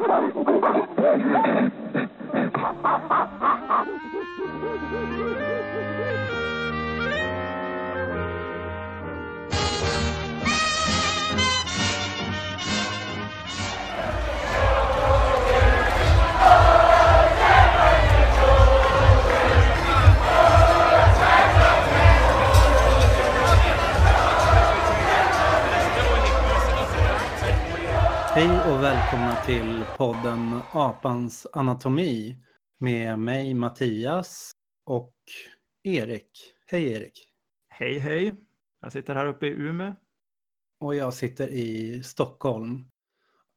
Ha ha ha ha! Hej och välkomna till podden Apans anatomi med mig Mattias och Erik. Hej Erik! Hej hej! Jag sitter här uppe i Umeå. Och jag sitter i Stockholm.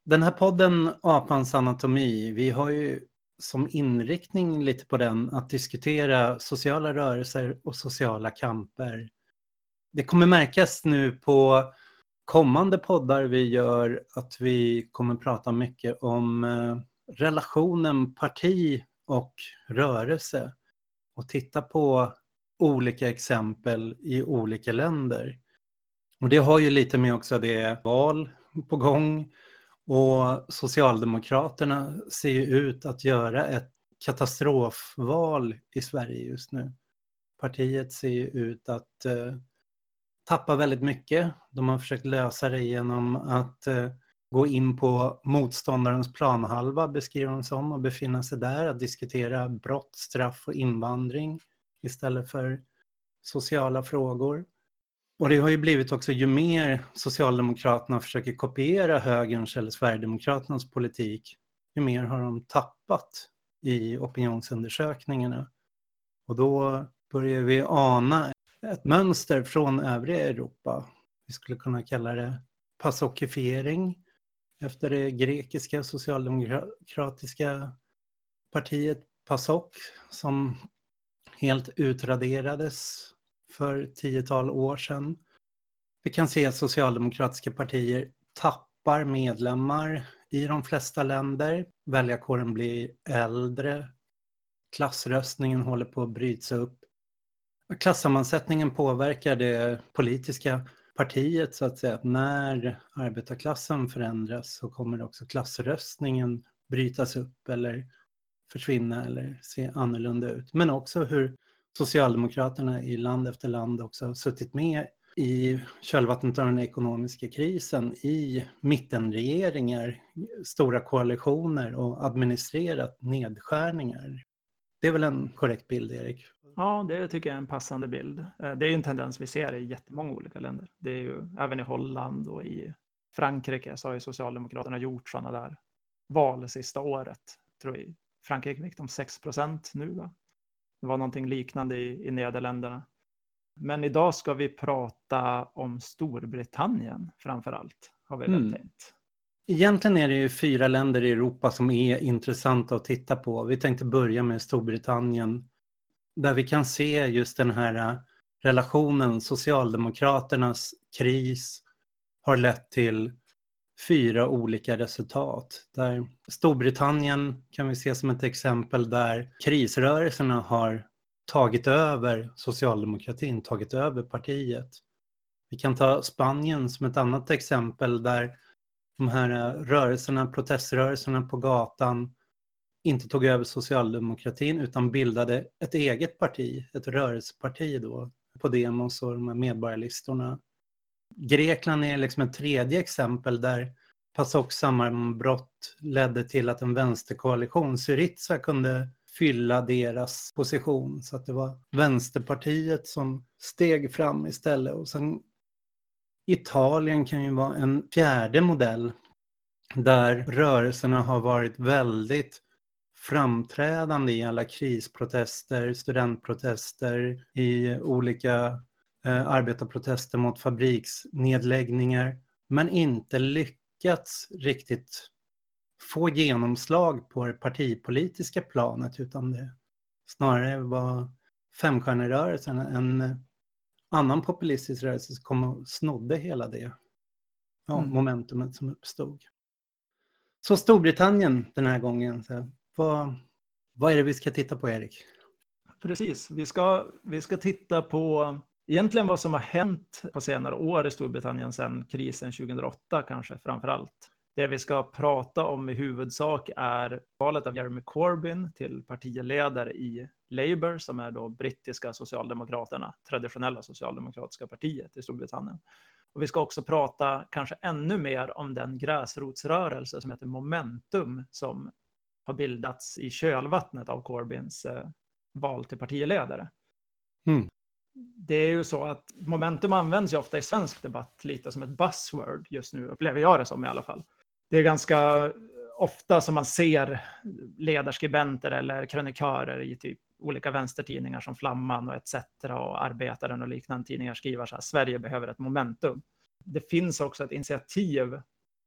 Den här podden Apans anatomi, vi har ju som inriktning lite på den att diskutera sociala rörelser och sociala kamper. Det kommer märkas nu på kommande poddar vi gör att vi kommer prata mycket om eh, relationen parti och rörelse och titta på olika exempel i olika länder. Och det har ju lite med också det val på gång och Socialdemokraterna ser ju ut att göra ett katastrofval i Sverige just nu. Partiet ser ju ut att eh, tappar väldigt mycket. De har försökt lösa det genom att eh, gå in på motståndarens planhalva, beskriver de som, och befinna sig där, att diskutera brott, straff och invandring istället för sociala frågor. Och det har ju blivit också, ju mer Socialdemokraterna försöker kopiera högerns eller Sverigedemokraternas politik, ju mer har de tappat i opinionsundersökningarna. Och då börjar vi ana ett mönster från övriga Europa. Vi skulle kunna kalla det passokifiering efter det grekiska socialdemokratiska partiet PASOK som helt utraderades för tiotal år sedan. Vi kan se att socialdemokratiska partier tappar medlemmar i de flesta länder. Väljarkåren blir äldre. Klassröstningen håller på att brytas upp. Klassammansättningen påverkar det politiska partiet så att säga. Att när arbetarklassen förändras så kommer också klassröstningen brytas upp eller försvinna eller se annorlunda ut. Men också hur Socialdemokraterna i land efter land också har suttit med i kölvattnet av den ekonomiska krisen i mittenregeringar, stora koalitioner och administrerat nedskärningar. Det är väl en korrekt bild, Erik? Ja, det tycker jag är en passande bild. Eh, det är en tendens vi ser i jättemånga olika länder. Det är ju även i Holland och i Frankrike så har ju Socialdemokraterna gjort sådana där val sista året. Jag tror i Frankrike fick de 6 procent nu. Va? Det var någonting liknande i, i Nederländerna. Men idag ska vi prata om Storbritannien framför allt, har vi väl mm. tänkt. Egentligen är det ju fyra länder i Europa som är intressanta att titta på. Vi tänkte börja med Storbritannien där vi kan se just den här äh, relationen, Socialdemokraternas kris har lett till fyra olika resultat. Där Storbritannien kan vi se som ett exempel där krisrörelserna har tagit över socialdemokratin, tagit över partiet. Vi kan ta Spanien som ett annat exempel där de här äh, rörelserna, proteströrelserna på gatan inte tog över socialdemokratin utan bildade ett eget parti, ett rörelseparti då, på Demos och de här medborgarlistorna. Grekland är liksom ett tredje exempel där PASOKs sammanbrott ledde till att en vänsterkoalition, Syriza, kunde fylla deras position. Så att det var Vänsterpartiet som steg fram istället. Och sen Italien kan ju vara en fjärde modell där rörelserna har varit väldigt framträdande i alla krisprotester, studentprotester, i olika eh, arbetarprotester mot fabriksnedläggningar, men inte lyckats riktigt få genomslag på det partipolitiska planet utan det snarare var femstjärnerörelsen, en annan populistisk rörelse som kom och snodde hela det ja, mm. momentumet som uppstod. Så Storbritannien den här gången. Så vad, vad är det vi ska titta på, Erik? Precis, vi ska, vi ska titta på egentligen vad som har hänt på senare år i Storbritannien sedan krisen 2008 kanske framför allt. Det vi ska prata om i huvudsak är valet av Jeremy Corbyn till partiledare i Labour, som är då brittiska socialdemokraterna, traditionella socialdemokratiska partiet i Storbritannien. Och vi ska också prata kanske ännu mer om den gräsrotsrörelse som heter Momentum, som har bildats i kölvattnet av Corbyns eh, val till partiledare. Mm. Det är ju så att momentum används ju ofta i svensk debatt lite som ett buzzword just nu, upplever jag det som i alla fall. Det är ganska ofta som man ser ledarskribenter eller krönikörer i typ olika vänstertidningar som Flamman och ETC och Arbetaren och liknande tidningar skriver så här, Sverige behöver ett momentum. Det finns också ett initiativ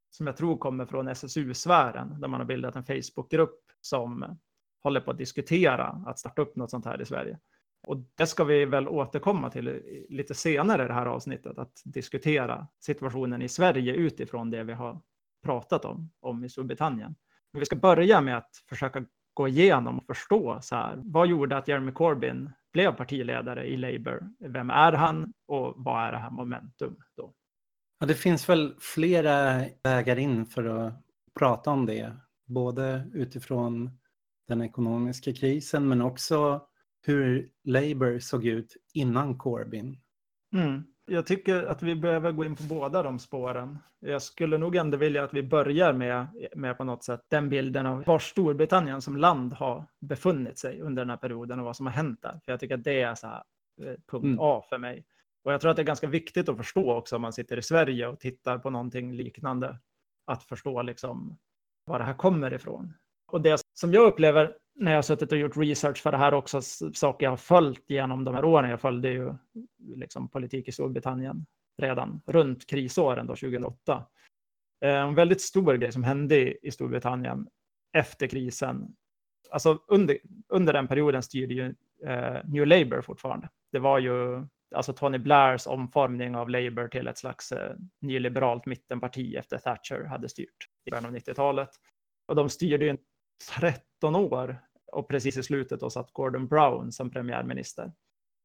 som jag tror kommer från SSU-sfären, där man har bildat en Facebookgrupp som håller på att diskutera att starta upp något sånt här i Sverige. Och det ska vi väl återkomma till lite senare i det här avsnittet, att diskutera situationen i Sverige utifrån det vi har pratat om, om i Storbritannien. Men vi ska börja med att försöka gå igenom och förstå så här, vad gjorde att Jeremy Corbyn blev partiledare i Labour? Vem är han och vad är det här momentum då? Ja, det finns väl flera vägar in för att prata om det, både utifrån den ekonomiska krisen men också hur Labour såg ut innan Corbyn. Mm. Jag tycker att vi behöver gå in på båda de spåren. Jag skulle nog ändå vilja att vi börjar med, med på något sätt den bilden av var Storbritannien som land har befunnit sig under den här perioden och vad som har hänt där. För jag tycker att det är så här, eh, punkt mm. A för mig. Och jag tror att det är ganska viktigt att förstå också om man sitter i Sverige och tittar på någonting liknande. Att förstå liksom var det här kommer ifrån. Och det som jag upplever när jag har suttit och gjort research för det här också, saker jag har följt genom de här åren. Jag följde ju liksom politik i Storbritannien redan runt krisåren då, 2008. Eh, en väldigt stor grej som hände i Storbritannien efter krisen. Alltså under, under den perioden styrde ju eh, New Labour fortfarande. Det var ju alltså Tony Blairs omformning av Labour till ett slags eh, nyliberalt mittenparti efter Thatcher hade styrt i början av 90-talet. Och de styrde ju 13 år och precis i slutet då satt Gordon Brown som premiärminister.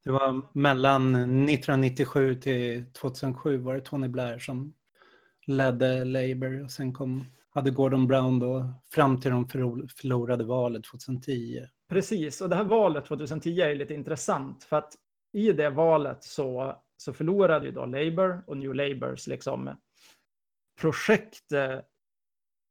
Det var mellan 1997 till 2007 var det Tony Blair som ledde Labour och sen kom, hade Gordon Brown då fram till de förlorade valet 2010. Precis, och det här valet 2010 är lite intressant för att i det valet så, så förlorade ju då Labour och New Labours liksom projekt eh,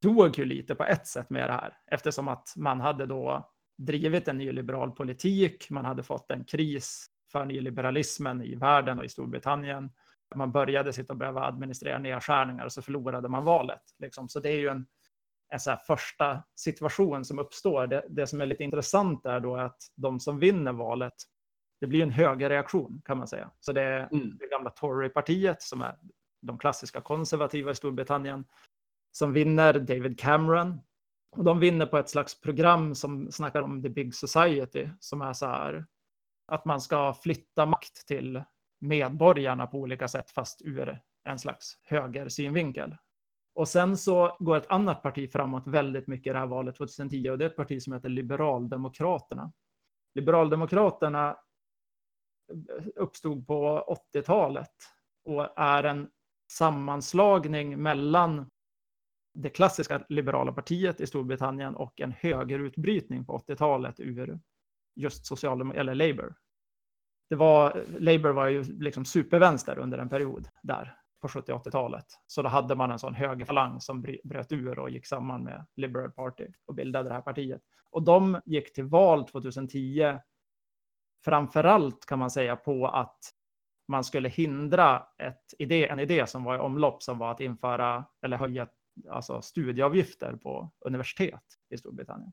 dog ju lite på ett sätt med det här eftersom att man hade då drivit en nyliberal politik. Man hade fått en kris för nyliberalismen i världen och i Storbritannien. Man började sitta och behöva administrera nedskärningar och så förlorade man valet. Liksom. Så det är ju en, en så första situation som uppstår. Det, det, som är lite intressant är då att de som vinner valet, det blir en högerreaktion kan man säga. Så det är mm. det gamla Torypartiet som är de klassiska konservativa i Storbritannien som vinner David Cameron och de vinner på ett slags program som snackar om the big society, som är så här att man ska flytta makt till medborgarna på olika sätt, fast ur en slags högersynvinkel. Och sen så går ett annat parti framåt väldigt mycket i det här valet 2010 och det är ett parti som heter Liberaldemokraterna. Liberaldemokraterna uppstod på 80-talet och är en sammanslagning mellan det klassiska liberala partiet i Storbritannien och en högerutbrytning på 80-talet ur just social eller Labour. Det var, Labour var ju liksom supervänster under en period där på 70 80-talet. Så då hade man en sån högerfalang som bröt ur och gick samman med Liberal Party och bildade det här partiet. Och de gick till val 2010 framförallt kan man säga på att man skulle hindra ett idé, en idé som var i omlopp som var att införa eller höja alltså studieavgifter på universitet i Storbritannien.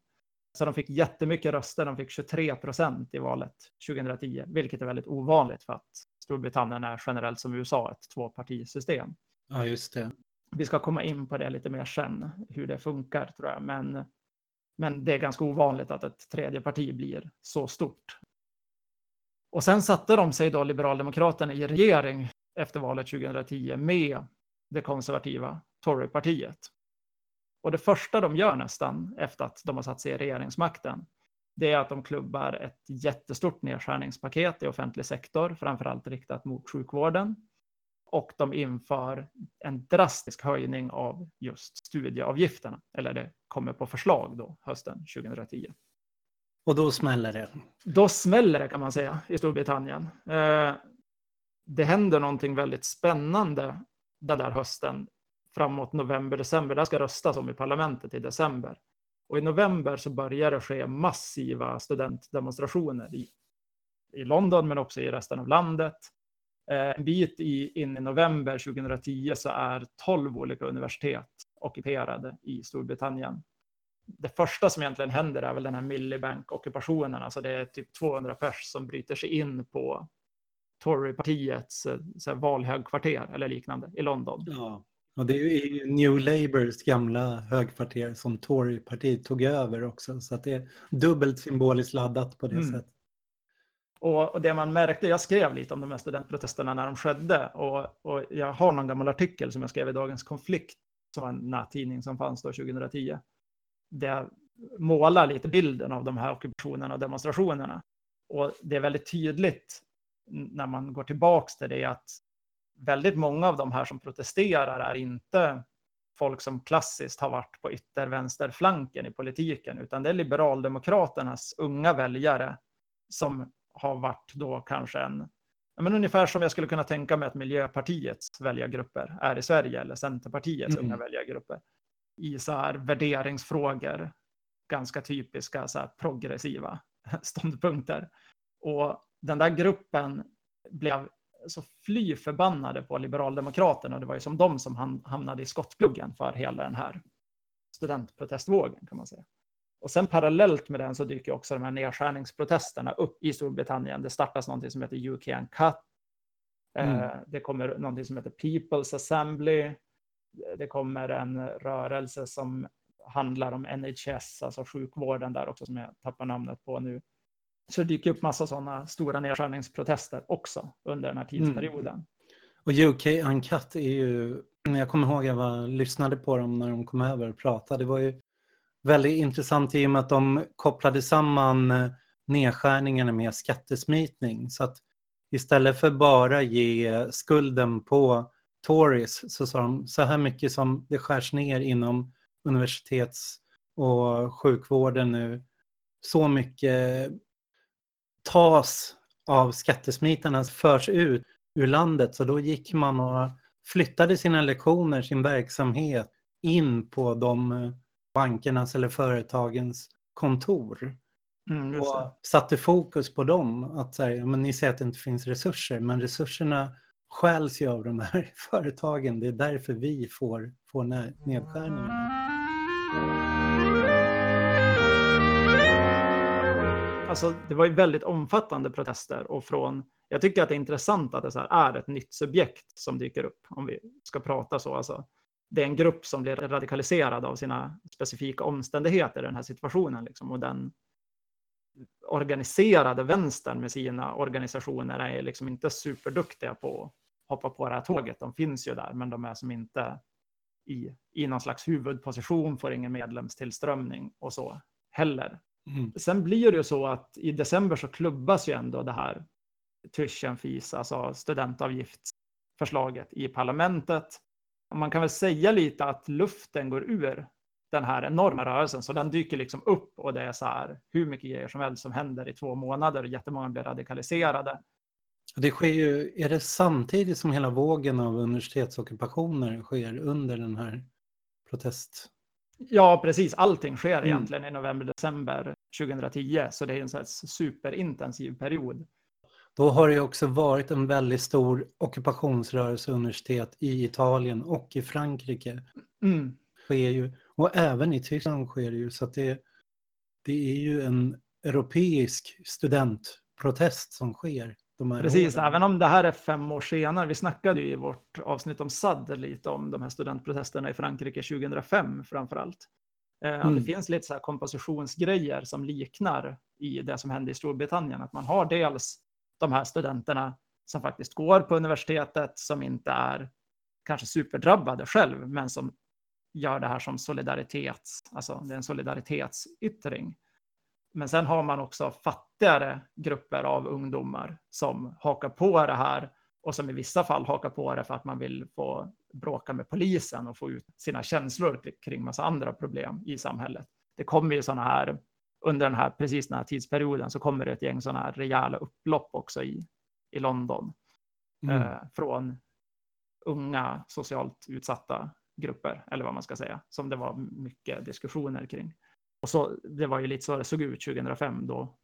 Så de fick jättemycket röster, de fick 23 procent i valet 2010, vilket är väldigt ovanligt för att Storbritannien är generellt som USA ett tvåpartisystem. Ja, just det. Vi ska komma in på det lite mer sen, hur det funkar tror jag, men, men det är ganska ovanligt att ett tredje parti blir så stort. Och sen satte de sig då, Liberaldemokraterna, i regering efter valet 2010 med det konservativa Torypartiet. Och det första de gör nästan efter att de har satt sig i regeringsmakten, det är att de klubbar ett jättestort nedskärningspaket i offentlig sektor, framförallt riktat mot sjukvården. och de inför en drastisk höjning av just studieavgifterna. Eller det kommer på förslag då hösten 2010. Och då smäller det? Då smäller det kan man säga i Storbritannien. Eh, det händer någonting väldigt spännande den där hösten framåt november, december. Det ska röstas om i parlamentet i december. Och i november så börjar det ske massiva studentdemonstrationer i, i London men också i resten av landet. Eh, en bit i, in i november 2010 så är 12 olika universitet ockuperade i Storbritannien. Det första som egentligen händer är väl den här Millibank-ockupationen, alltså det är typ 200 pers som bryter sig in på Torypartiets eh, valhögkvarter eller liknande i London. Ja, och det är ju New Labours gamla högkvarter som Torypartiet tog över också, så att det är dubbelt symboliskt laddat på det mm. sättet. Och, och, det man märkte, jag skrev lite om de här studentprotesterna när de skedde och, och jag har någon gammal artikel som jag skrev i Dagens Konflikt, som var en nättidning som fanns då 2010. Det målar lite bilden av de här ockupationerna och demonstrationerna. Och det är väldigt tydligt när man går tillbaks till det att väldigt många av de här som protesterar är inte folk som klassiskt har varit på yttervänsterflanken i politiken, utan det är liberaldemokraternas unga väljare som har varit då kanske en, men ungefär som jag skulle kunna tänka mig att Miljöpartiets väljargrupper är i Sverige, eller Centerpartiets mm. unga väljargrupper, i så här värderingsfrågor, ganska typiska så här progressiva ståndpunkter. Och den där gruppen blev så fly förbannade på Liberaldemokraterna och det var ju som de som hamnade i skottpluggen för hela den här studentprotestvågen kan man säga. Och sen parallellt med den så dyker också de här nedskärningsprotesterna upp i Storbritannien. Det startas någonting som heter UK Uncut. Eh, mm. Det kommer någonting som heter People's Assembly. Det kommer en rörelse som handlar om NHS, alltså sjukvården där också som jag tappar namnet på nu. Så det dyker upp massa sådana stora nedskärningsprotester också under den här mm. tidsperioden. Mm. Och UK Uncut är ju, jag kommer ihåg jag var, lyssnade på dem när de kom över och pratade, det var ju väldigt intressant i och med att de kopplade samman eh, nedskärningarna med skattesmitning. Så att istället för bara ge skulden på Tories så sa de så här mycket som det skärs ner inom universitets och sjukvården nu. Så mycket tas av skattesmitarna förs ut ur landet. Så då gick man och flyttade sina lektioner, sin verksamhet in på de eh, bankernas eller företagens kontor. Mm, och satte fokus på dem. Att säga, men ni säger att det inte finns resurser, men resurserna stjäls ju av de här företagen. Det är därför vi får, får nedskärningarna. Alltså, det var ju väldigt omfattande protester och från, jag tycker att det är intressant att det så är ett nytt subjekt som dyker upp, om vi ska prata så. Alltså, det är en grupp som blir radikaliserad av sina specifika omständigheter i den här situationen. Liksom, och den organiserade vänstern med sina organisationer är liksom inte superduktiga på att hoppa på det här tåget. De finns ju där, men de är som inte i, i någon slags huvudposition, får ingen medlemstillströmning och så heller. Mm. Sen blir det ju så att i december så klubbas ju ändå det här fees, alltså studentavgiftsförslaget i parlamentet man kan väl säga lite att luften går ur den här enorma rörelsen, så den dyker liksom upp och det är så här hur mycket grejer som helst som händer i två månader. Jättemånga blir radikaliserade. Det sker ju, är det samtidigt som hela vågen av universitetsockupationer sker under den här protest? Ja, precis. Allting sker mm. egentligen i november, december 2010, så det är en så superintensiv period. Då har det också varit en väldigt stor ockupationsrörelse universitet i Italien och i Frankrike. Mm. Sker ju, och även i Tyskland sker det ju. Så det, det är ju en europeisk studentprotest som sker. Precis, åren. även om det här är fem år senare. Vi snackade ju i vårt avsnitt om SAD lite om de här studentprotesterna i Frankrike 2005 framför allt. Mm. Det finns lite så här kompositionsgrejer som liknar i det som hände i Storbritannien. Att man har dels de här studenterna som faktiskt går på universitetet, som inte är kanske superdrabbade själv, men som gör det här som solidaritets, alltså det är en solidaritetsyttring. Men sen har man också fattigare grupper av ungdomar som hakar på det här och som i vissa fall hakar på det för att man vill få bråka med polisen och få ut sina känslor kring massa andra problem i samhället. Det kommer ju sådana här, under den här, precis den här tidsperioden så kommer det ett gäng sådana här rejäla upplopp också i, i London. Mm. Eh, från unga socialt utsatta grupper, eller vad man ska säga, som det var mycket diskussioner kring. Och så, det var ju lite så det såg ut 2005 då,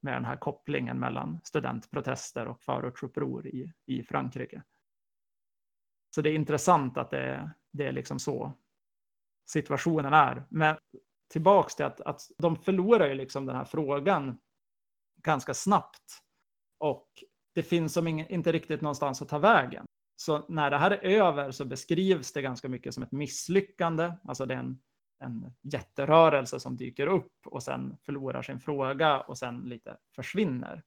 med den här kopplingen mellan studentprotester och förortsuppror i, i Frankrike. Så det är intressant att det, det är liksom så situationen är. Men tillbaks till att, att de förlorar ju liksom den här frågan ganska snabbt. Och det finns som ingen, inte riktigt någonstans att ta vägen. Så när det här är över så beskrivs det ganska mycket som ett misslyckande. Alltså det är en, en jätterörelse som dyker upp och sen förlorar sin fråga och sen lite försvinner.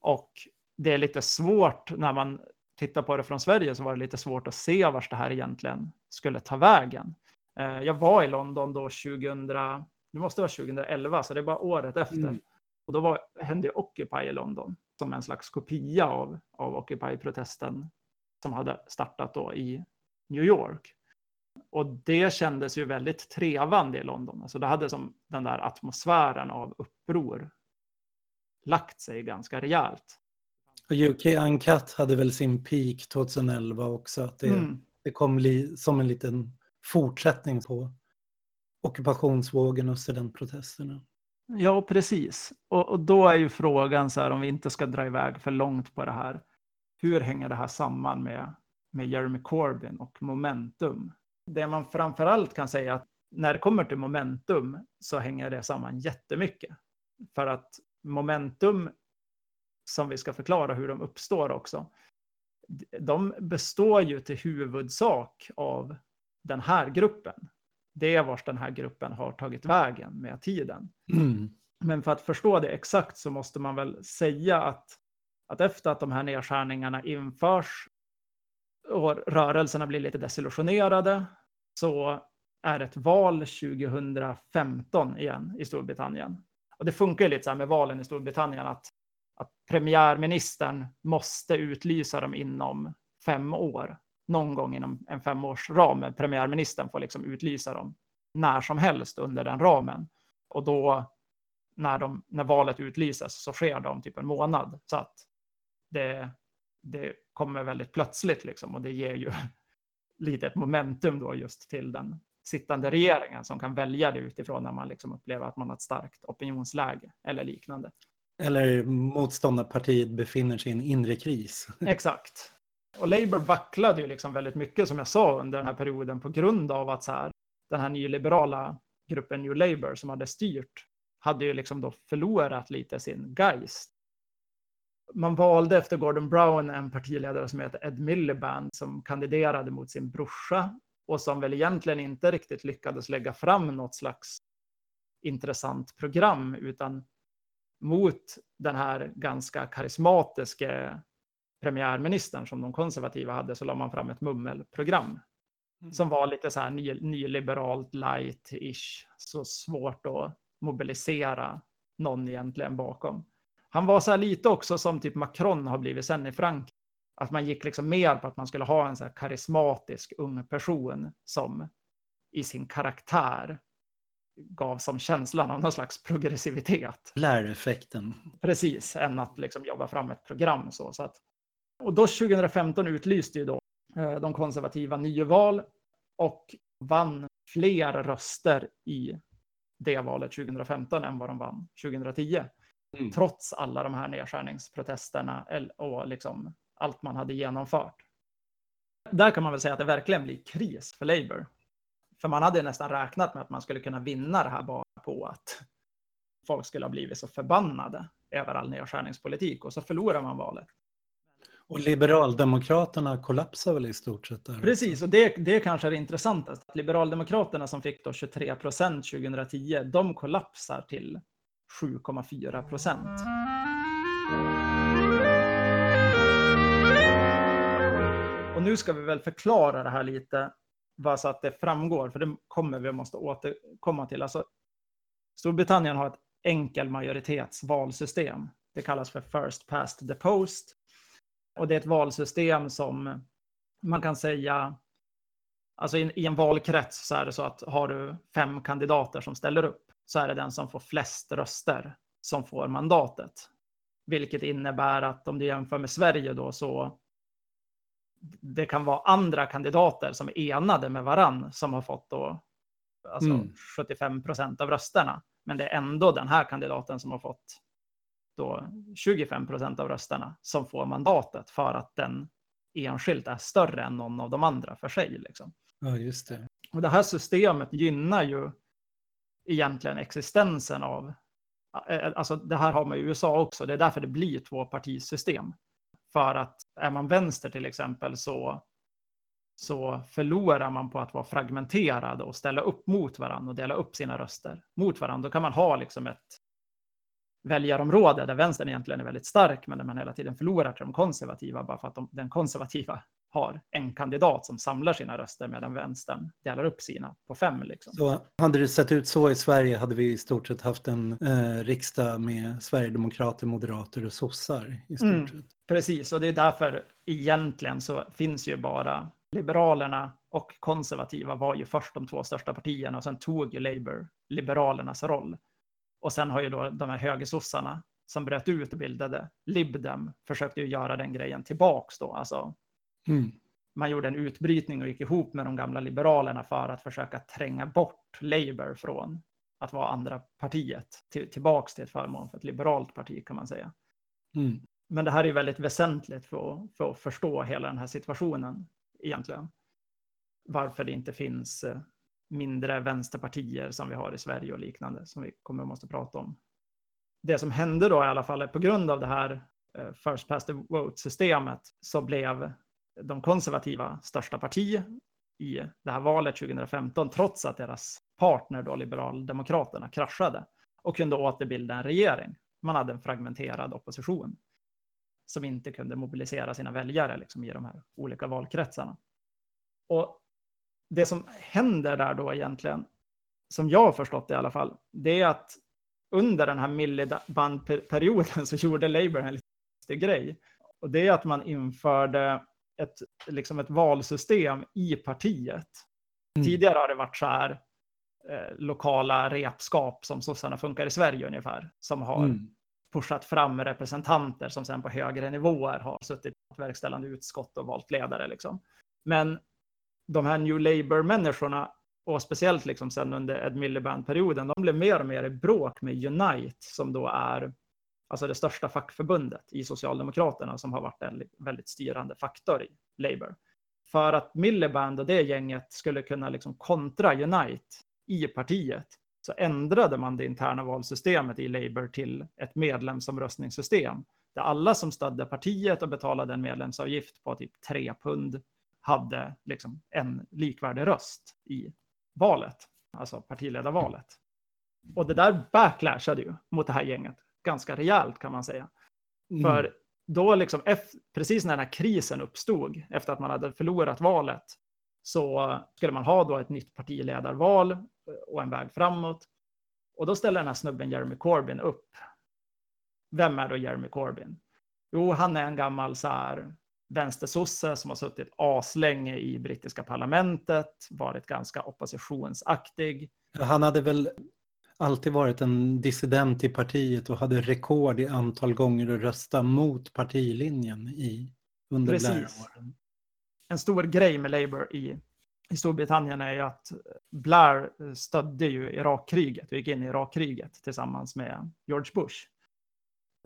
Och det är lite svårt när man tittar på det från Sverige så var det lite svårt att se vart det här egentligen skulle ta vägen. Eh, jag var i London då 2000, det måste vara 2011, så det är bara året efter. Mm. Och då var, hände Occupy i London som en slags kopia av, av Occupy-protesten som hade startat då i New York. Och det kändes ju väldigt trevande i London. Alltså det hade som den där atmosfären av uppror lagt sig ganska rejält. Och UK Uncut hade väl sin peak 2011 också. Att det, mm. det kom li, som en liten fortsättning på ockupationsvågen och studentprotesterna. Ja, precis. Och, och, då är ju frågan så här om vi inte ska dra iväg för långt på det här. Hur hänger det här samman med, med Jeremy Corbyn och momentum? Det man framförallt kan säga att när det kommer till momentum så hänger det samman jättemycket. För att momentum, som vi ska förklara hur de uppstår också, de består ju till huvudsak av den här gruppen. Det är vars den här gruppen har tagit vägen med tiden. Mm. Men för att förstå det exakt så måste man väl säga att, att efter att de här nedskärningarna införs och rörelserna blir lite desillusionerade så är ett val 2015 igen i Storbritannien. Och det funkar ju lite så här med valen i Storbritannien att, att premiärministern måste utlysa dem inom fem år någon gång inom en femårsram. Premiärministern får liksom utlysa dem när som helst under den ramen. Och då när, de, när valet utlyses så sker det om typ en månad. Så att det, det kommer väldigt plötsligt liksom och det ger ju lite ett momentum då just till den sittande regeringen som kan välja det utifrån när man liksom upplever att man har ett starkt opinionsläge eller liknande. Eller motståndarpartiet befinner sig i en inre kris. Exakt. Och Labour vacklade ju liksom väldigt mycket som jag sa under den här perioden på grund av att så här, den här nyliberala gruppen New Labour som hade styrt hade ju liksom då förlorat lite sin geist. Man valde efter Gordon Brown en partiledare som heter Ed Miliband som kandiderade mot sin brorsa och som väl egentligen inte riktigt lyckades lägga fram något slags intressant program utan mot den här ganska karismatiska premiärministern som de konservativa hade så la man fram ett mummelprogram mm. som var lite så här ny, nyliberalt light-ish. Så svårt att mobilisera någon egentligen bakom. Han var så här lite också som typ Macron har blivit sen i Frankrike. Att man gick liksom mer på att man skulle ha en så här karismatisk ung person som i sin karaktär gav som känslan av någon slags progressivitet. Läreffekten. Precis, än att liksom jobba fram ett program så. så att och då 2015 utlyste ju då eh, de konservativa nyval och vann fler röster i det valet 2015 än vad de vann 2010. Mm. Trots alla de här nedskärningsprotesterna och liksom allt man hade genomfört. Där kan man väl säga att det verkligen blir kris för Labour. För man hade nästan räknat med att man skulle kunna vinna det här bara på att folk skulle ha blivit så förbannade över all nedskärningspolitik och så förlorar man valet. Och Liberaldemokraterna kollapsar väl i stort sett? Där. Precis, och det, det kanske är det intressantaste. Liberaldemokraterna som fick då 23 procent 2010, de kollapsar till 7,4 procent. Och nu ska vi väl förklara det här lite, bara så att det framgår, för det kommer vi måste återkomma till. Alltså, Storbritannien har ett enkel majoritetsvalsystem. Det kallas för first past the post. Och det är ett valsystem som man kan säga, alltså i, i en valkrets så är det så att har du fem kandidater som ställer upp så är det den som får flest röster som får mandatet. Vilket innebär att om du jämför med Sverige då så det kan vara andra kandidater som är enade med varann som har fått då alltså mm. 75 procent av rösterna. Men det är ändå den här kandidaten som har fått då 25 procent av rösterna som får mandatet för att den enskilt är större än någon av de andra för sig. Liksom. Ja, just det. Och det här systemet gynnar ju egentligen existensen av, eh, eh, alltså det här har man i USA också, det är därför det blir tvåpartisystem. För att är man vänster till exempel så, så förlorar man på att vara fragmenterad och ställa upp mot varandra och dela upp sina röster mot varandra. Då kan man ha liksom ett väljarområde där vänstern egentligen är väldigt stark, men där man hela tiden förlorar till de konservativa bara för att de, den konservativa har en kandidat som samlar sina röster medan vänstern delar upp sina på fem. Liksom. Så hade det sett ut så i Sverige hade vi i stort sett haft en eh, riksdag med sverigedemokrater, moderater och sossar. I stort mm, precis, och det är därför egentligen så finns ju bara Liberalerna och konservativa var ju först de två största partierna och sen tog ju Labour Liberalernas roll. Och sen har ju då de här högersossarna som bröt ut och bildade Libdem försökte ju göra den grejen tillbaks då, alltså Mm. Man gjorde en utbrytning och gick ihop med de gamla liberalerna för att försöka tränga bort Labour från att vara andra partiet till, tillbaks till ett förmån för ett liberalt parti kan man säga. Mm. Men det här är väldigt väsentligt för, för att förstå hela den här situationen egentligen. Varför det inte finns eh, mindre vänsterpartier som vi har i Sverige och liknande som vi kommer att måste prata om. Det som hände då i alla fall är på grund av det här eh, first past the vote systemet så blev de konservativa största parti i det här valet 2015, trots att deras partner då, Liberaldemokraterna, kraschade och kunde återbilda en regering. Man hade en fragmenterad opposition som inte kunde mobilisera sina väljare liksom, i de här olika valkretsarna. Och det som händer där då egentligen, som jag har förstått det i alla fall, det är att under den här millibandperioden så gjorde Labour en liten grej. Och det är att man införde ett, liksom ett valsystem i partiet. Mm. Tidigare har det varit så här eh, lokala repskap som sossarna funkar i Sverige ungefär, som har mm. pushat fram representanter som sen på högre nivåer har suttit i verkställande utskott och valt ledare. Liksom. Men de här New Labour-människorna, och speciellt liksom sen under Ed Miliband-perioden, de blev mer och mer i bråk med Unite, som då är alltså det största fackförbundet i Socialdemokraterna som har varit en väldigt styrande faktor i Labour. För att Miliband och det gänget skulle kunna liksom kontra Unite i partiet så ändrade man det interna valsystemet i Labour till ett medlemsomröstningssystem där alla som stödde partiet och betalade en medlemsavgift på typ 3 pund hade liksom en likvärdig röst i valet, alltså partiledarvalet. Och det där backlashade ju mot det här gänget ganska rejält kan man säga. Mm. För då, liksom, precis när den här krisen uppstod, efter att man hade förlorat valet, så skulle man ha då ett nytt partiledarval och en väg framåt. Och då ställer den här snubben Jeremy Corbyn upp. Vem är då Jeremy Corbyn? Jo, han är en gammal så här vänstersosse som har suttit aslänge i brittiska parlamentet, varit ganska oppositionsaktig. Han hade väl alltid varit en dissident i partiet och hade rekord i antal gånger att rösta mot partilinjen i, under Blair-åren. En stor grej med Labour i, i Storbritannien är ju att Blair stödde ju Irakkriget och gick in i Irakkriget tillsammans med George Bush.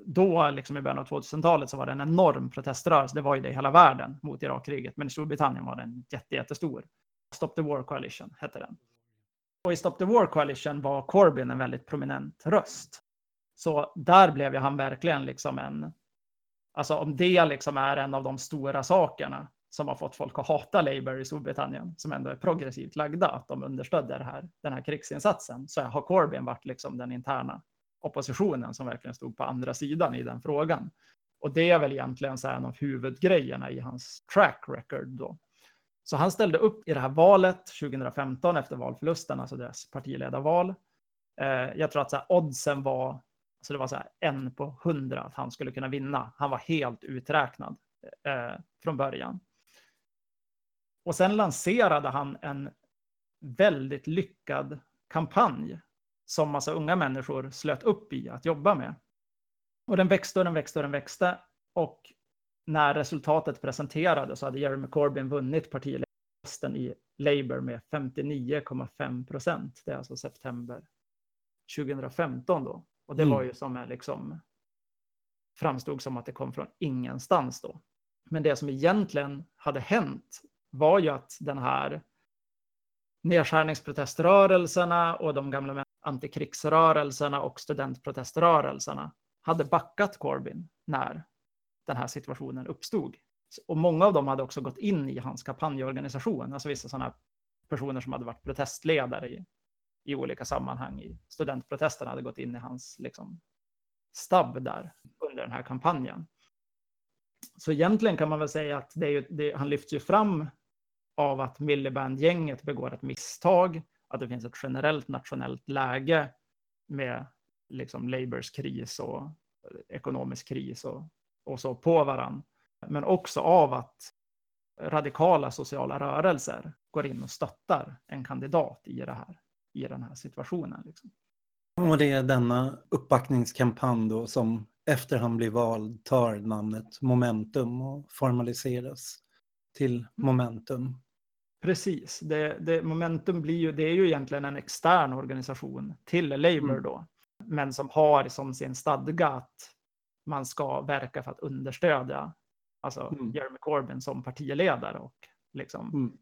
Då, liksom i början av 2000-talet, så var det en enorm proteströrelse. Det var ju det i hela världen mot Irakkriget, men i Storbritannien var den jätte, jättestor. Stop the War Coalition hette den. Och i Stop the War Coalition var Corbyn en väldigt prominent röst. Så där blev ju han verkligen liksom en, alltså om det liksom är en av de stora sakerna som har fått folk att hata Labour i Storbritannien, som ändå är progressivt lagda, att de understödde det här, den här krigsinsatsen, så har Corbyn varit liksom den interna oppositionen som verkligen stod på andra sidan i den frågan. Och det är väl egentligen så en av huvudgrejerna i hans track record då. Så han ställde upp i det här valet 2015 efter valförlusten, alltså deras partiledarval. Eh, jag tror att så här, oddsen var, alltså det var så här, en på hundra att han skulle kunna vinna. Han var helt uträknad eh, från början. Och sen lanserade han en väldigt lyckad kampanj som massa unga människor slöt upp i att jobba med. Och den växte och den växte och den växte. Och när resultatet presenterades så hade Jeremy Corbyn vunnit partiledaren i Labour med 59,5 procent. Det är alltså september 2015 då. Och det mm. var ju som en liksom framstod som att det kom från ingenstans då. Men det som egentligen hade hänt var ju att den här nedskärningsproteströrelserna och de gamla antikrigsrörelserna och studentproteströrelserna hade backat Corbyn när den här situationen uppstod. Och många av dem hade också gått in i hans kampanjorganisation, alltså vissa sådana personer som hade varit protestledare i, i olika sammanhang i studentprotesterna hade gått in i hans liksom, stabb där under den här kampanjen. Så egentligen kan man väl säga att det är, det, han lyfts ju fram av att Milliband gänget begår ett misstag, att det finns ett generellt nationellt läge med liksom Labours kris och eh, ekonomisk kris och, och så på varann. Men också av att radikala sociala rörelser går in och stöttar en kandidat i, det här, i den här situationen. Liksom. Och det är denna uppbackningskampanj då som efter han blir vald tar namnet Momentum och formaliseras till Momentum. Precis, det, det, Momentum blir ju, det är ju egentligen en extern organisation till Labour mm. då, men som har som sin stadga att man ska verka för att understödja alltså mm. Jeremy Corbyn som partiledare och liksom mm.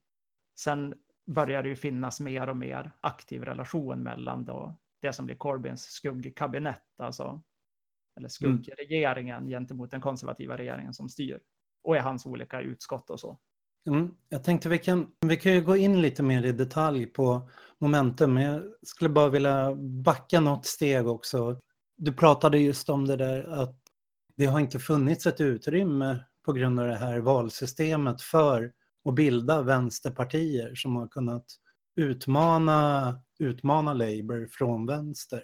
sen börjar det ju finnas mer och mer aktiv relation mellan då det som blir Corbyns skuggkabinett, alltså eller mm. skuggregeringen mm. gentemot den konservativa regeringen som styr och i hans olika utskott och så. Mm. Jag tänkte vi kan, vi kan ju gå in lite mer i detalj på momentum, men jag skulle bara vilja backa något steg också. Du pratade just om det där att det har inte funnits ett utrymme på grund av det här valsystemet för att bilda vänsterpartier som har kunnat utmana, utmana Labour från vänster.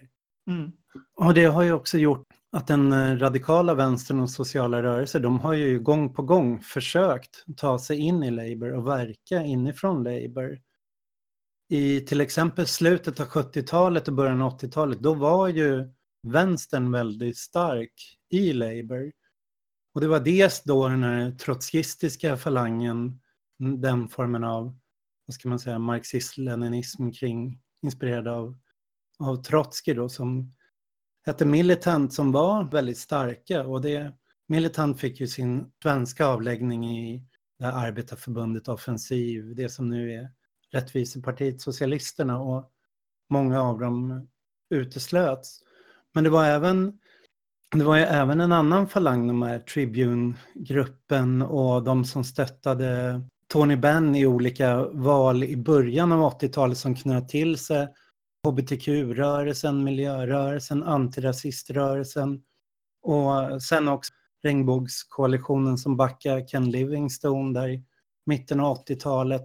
Mm. Och det har ju också gjort att den eh, radikala vänstern och sociala rörelser, de har ju gång på gång försökt ta sig in i Labour och verka inifrån Labour. I till exempel slutet av 70-talet och början av 80-talet, då var ju vänstern väldigt stark i Labour. Och det var dels då den här trotskistiska falangen, den formen av, vad ska man säga, marxism-leninism kring, inspirerad av, av Trotskij då, som hette Militant som var väldigt starka och det Militant fick ju sin svenska avläggning i det här arbetarförbundet Offensiv, det som nu är Rättvisepartiet Socialisterna och många av dem uteslöts. Men det var även det var ju även en annan falang, de här Tribune-gruppen och de som stöttade Tony Benn i olika val i början av 80-talet som knöt till sig hbtq-rörelsen, miljörörelsen, antirasiströrelsen och sen också regnbågskoalitionen som backar Ken Livingstone där i mitten av 80-talet.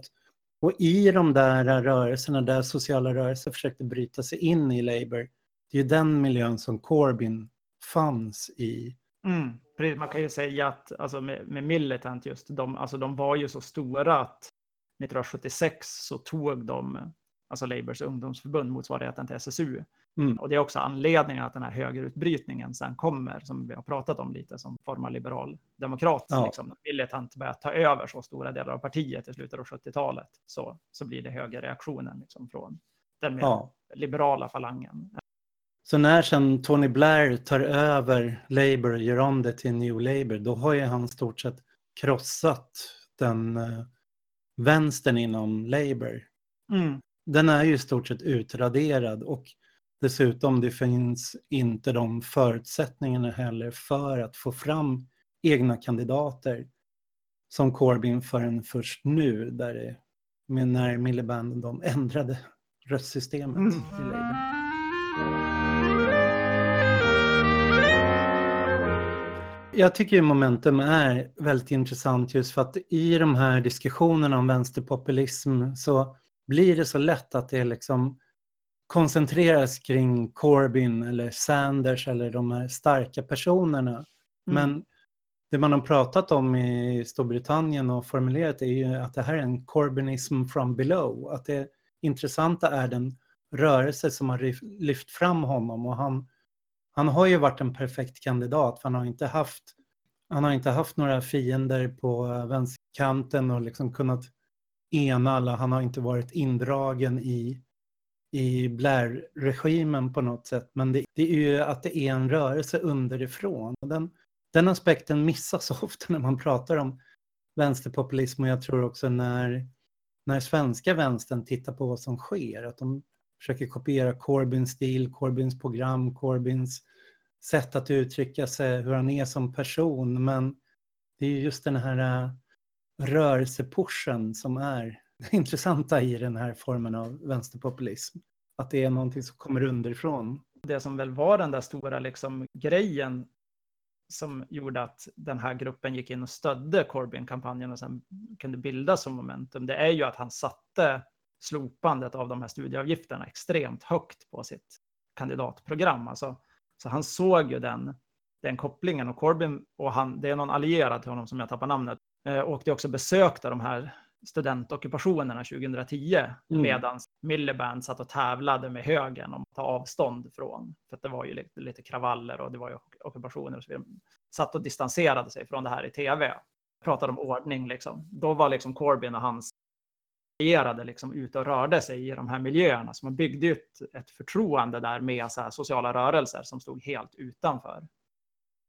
Och i de där rörelserna, där sociala rörelser försökte bryta sig in i Labour, det är ju den miljön som Corbyn fanns i. Mm, man kan ju säga att alltså med, med Militant just, de, alltså de var ju så stora att 1976 så tog de alltså Labours ungdomsförbund, motsvarigheten till SSU. Mm. Och det är också anledningen att den här högerutbrytningen sen kommer, som vi har pratat om lite, som formar liberal demokrat. Ja. Liksom, militant börjar ta över så stora delar av partiet i slutet av 70-talet, så, så blir det högerreaktionen liksom, från den mer ja. liberala falangen. Så när sen Tony Blair tar över Labour och gör om det till New Labour, då har ju han stort sett krossat den uh, vänstern inom Labour. Mm den är ju i stort sett utraderad och dessutom det finns inte de förutsättningarna heller för att få fram egna kandidater som Corbyn förrän först nu där det, när Miliband de ändrade röstsystemet mm. i Labour. Jag tycker momentum är väldigt intressant just för att i de här diskussionerna om vänsterpopulism så blir det så lätt att det liksom koncentreras kring Corbyn eller Sanders eller de här starka personerna. Mm. Men det man har pratat om i Storbritannien och formulerat är ju att det här är en Corbynism from below. Att det intressanta är den rörelse som har lyft fram honom och han, han har ju varit en perfekt kandidat för han har inte haft, han har inte haft några fiender på vänsterkanten och liksom kunnat ena alla. Han har inte varit indragen i, i Blair-regimen på något sätt. Men det, det, är ju att det är en rörelse underifrån. Den, den aspekten missas ofta när man pratar om vänsterpopulism och jag tror också när, när svenska vänstern tittar på vad som sker. Att de försöker kopiera Corbyns stil, Corbyns program, Corbyns sätt att uttrycka sig, hur han är som person. Men det är just den här äh, rörelsepushen som är det intressanta i den här formen av vänsterpopulism. Att det är någonting som kommer underifrån. Det som väl var den där stora liksom, grejen som gjorde att den här gruppen gick in och stödde Corbyn-kampanjen och sen kunde bildas som momentum, det är ju att han satte slopandet av de här studieavgifterna extremt högt på sitt kandidatprogram. Alltså, så han såg ju den, den kopplingen och Corbyn och han, det är någon allierad till honom som jag tappar namnet, eh, åkte också besökta de här studentockupationerna 2010 mm. medan Miliband satt och tävlade med högern om att ta avstånd från, för det var ju lite, lite kravaller och det var ju ockupationer och så vidare. Satt och distanserade sig från det här i tv. Pratade om ordning liksom. Då var liksom Corbyn och hans allierade liksom ute och rörde sig i de här miljöerna. Så man byggde ett, ett förtroende där med så sociala rörelser som stod helt utanför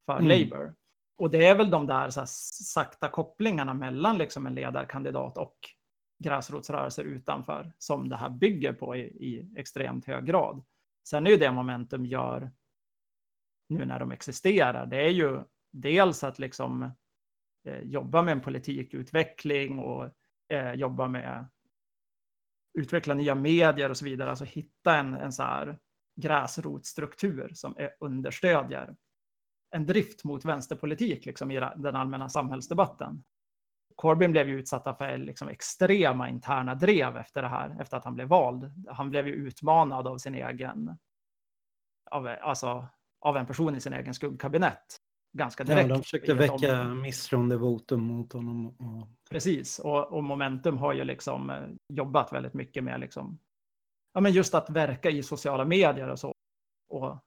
för mm. Labour. Och det är väl de där så sakta kopplingarna mellan liksom en ledarkandidat och gräsrotsrörelser utanför som det här bygger på i, i extremt hög grad. Sen är ju det momentum gör nu när de existerar, det är ju dels att liksom eh, jobba med en politikutveckling och eh, jobba med utveckla nya medier och så vidare, alltså hitta en, en så här gräsrotsstruktur som är, understödjer en drift mot vänsterpolitik liksom, i den allmänna samhällsdebatten. Corbyn blev ju utsatta för liksom, extrema interna drev efter det här, efter att han blev vald. Han blev ju utmanad av sin egen, av, alltså, av en person i sin egen skuggkabinett. Ganska direkt. Ja, de försökte väcka misstroendevotum mot honom. Och... Precis, och, och, Momentum har ju liksom eh, jobbat väldigt mycket med liksom, ja, men just att verka i sociala medier och så. Och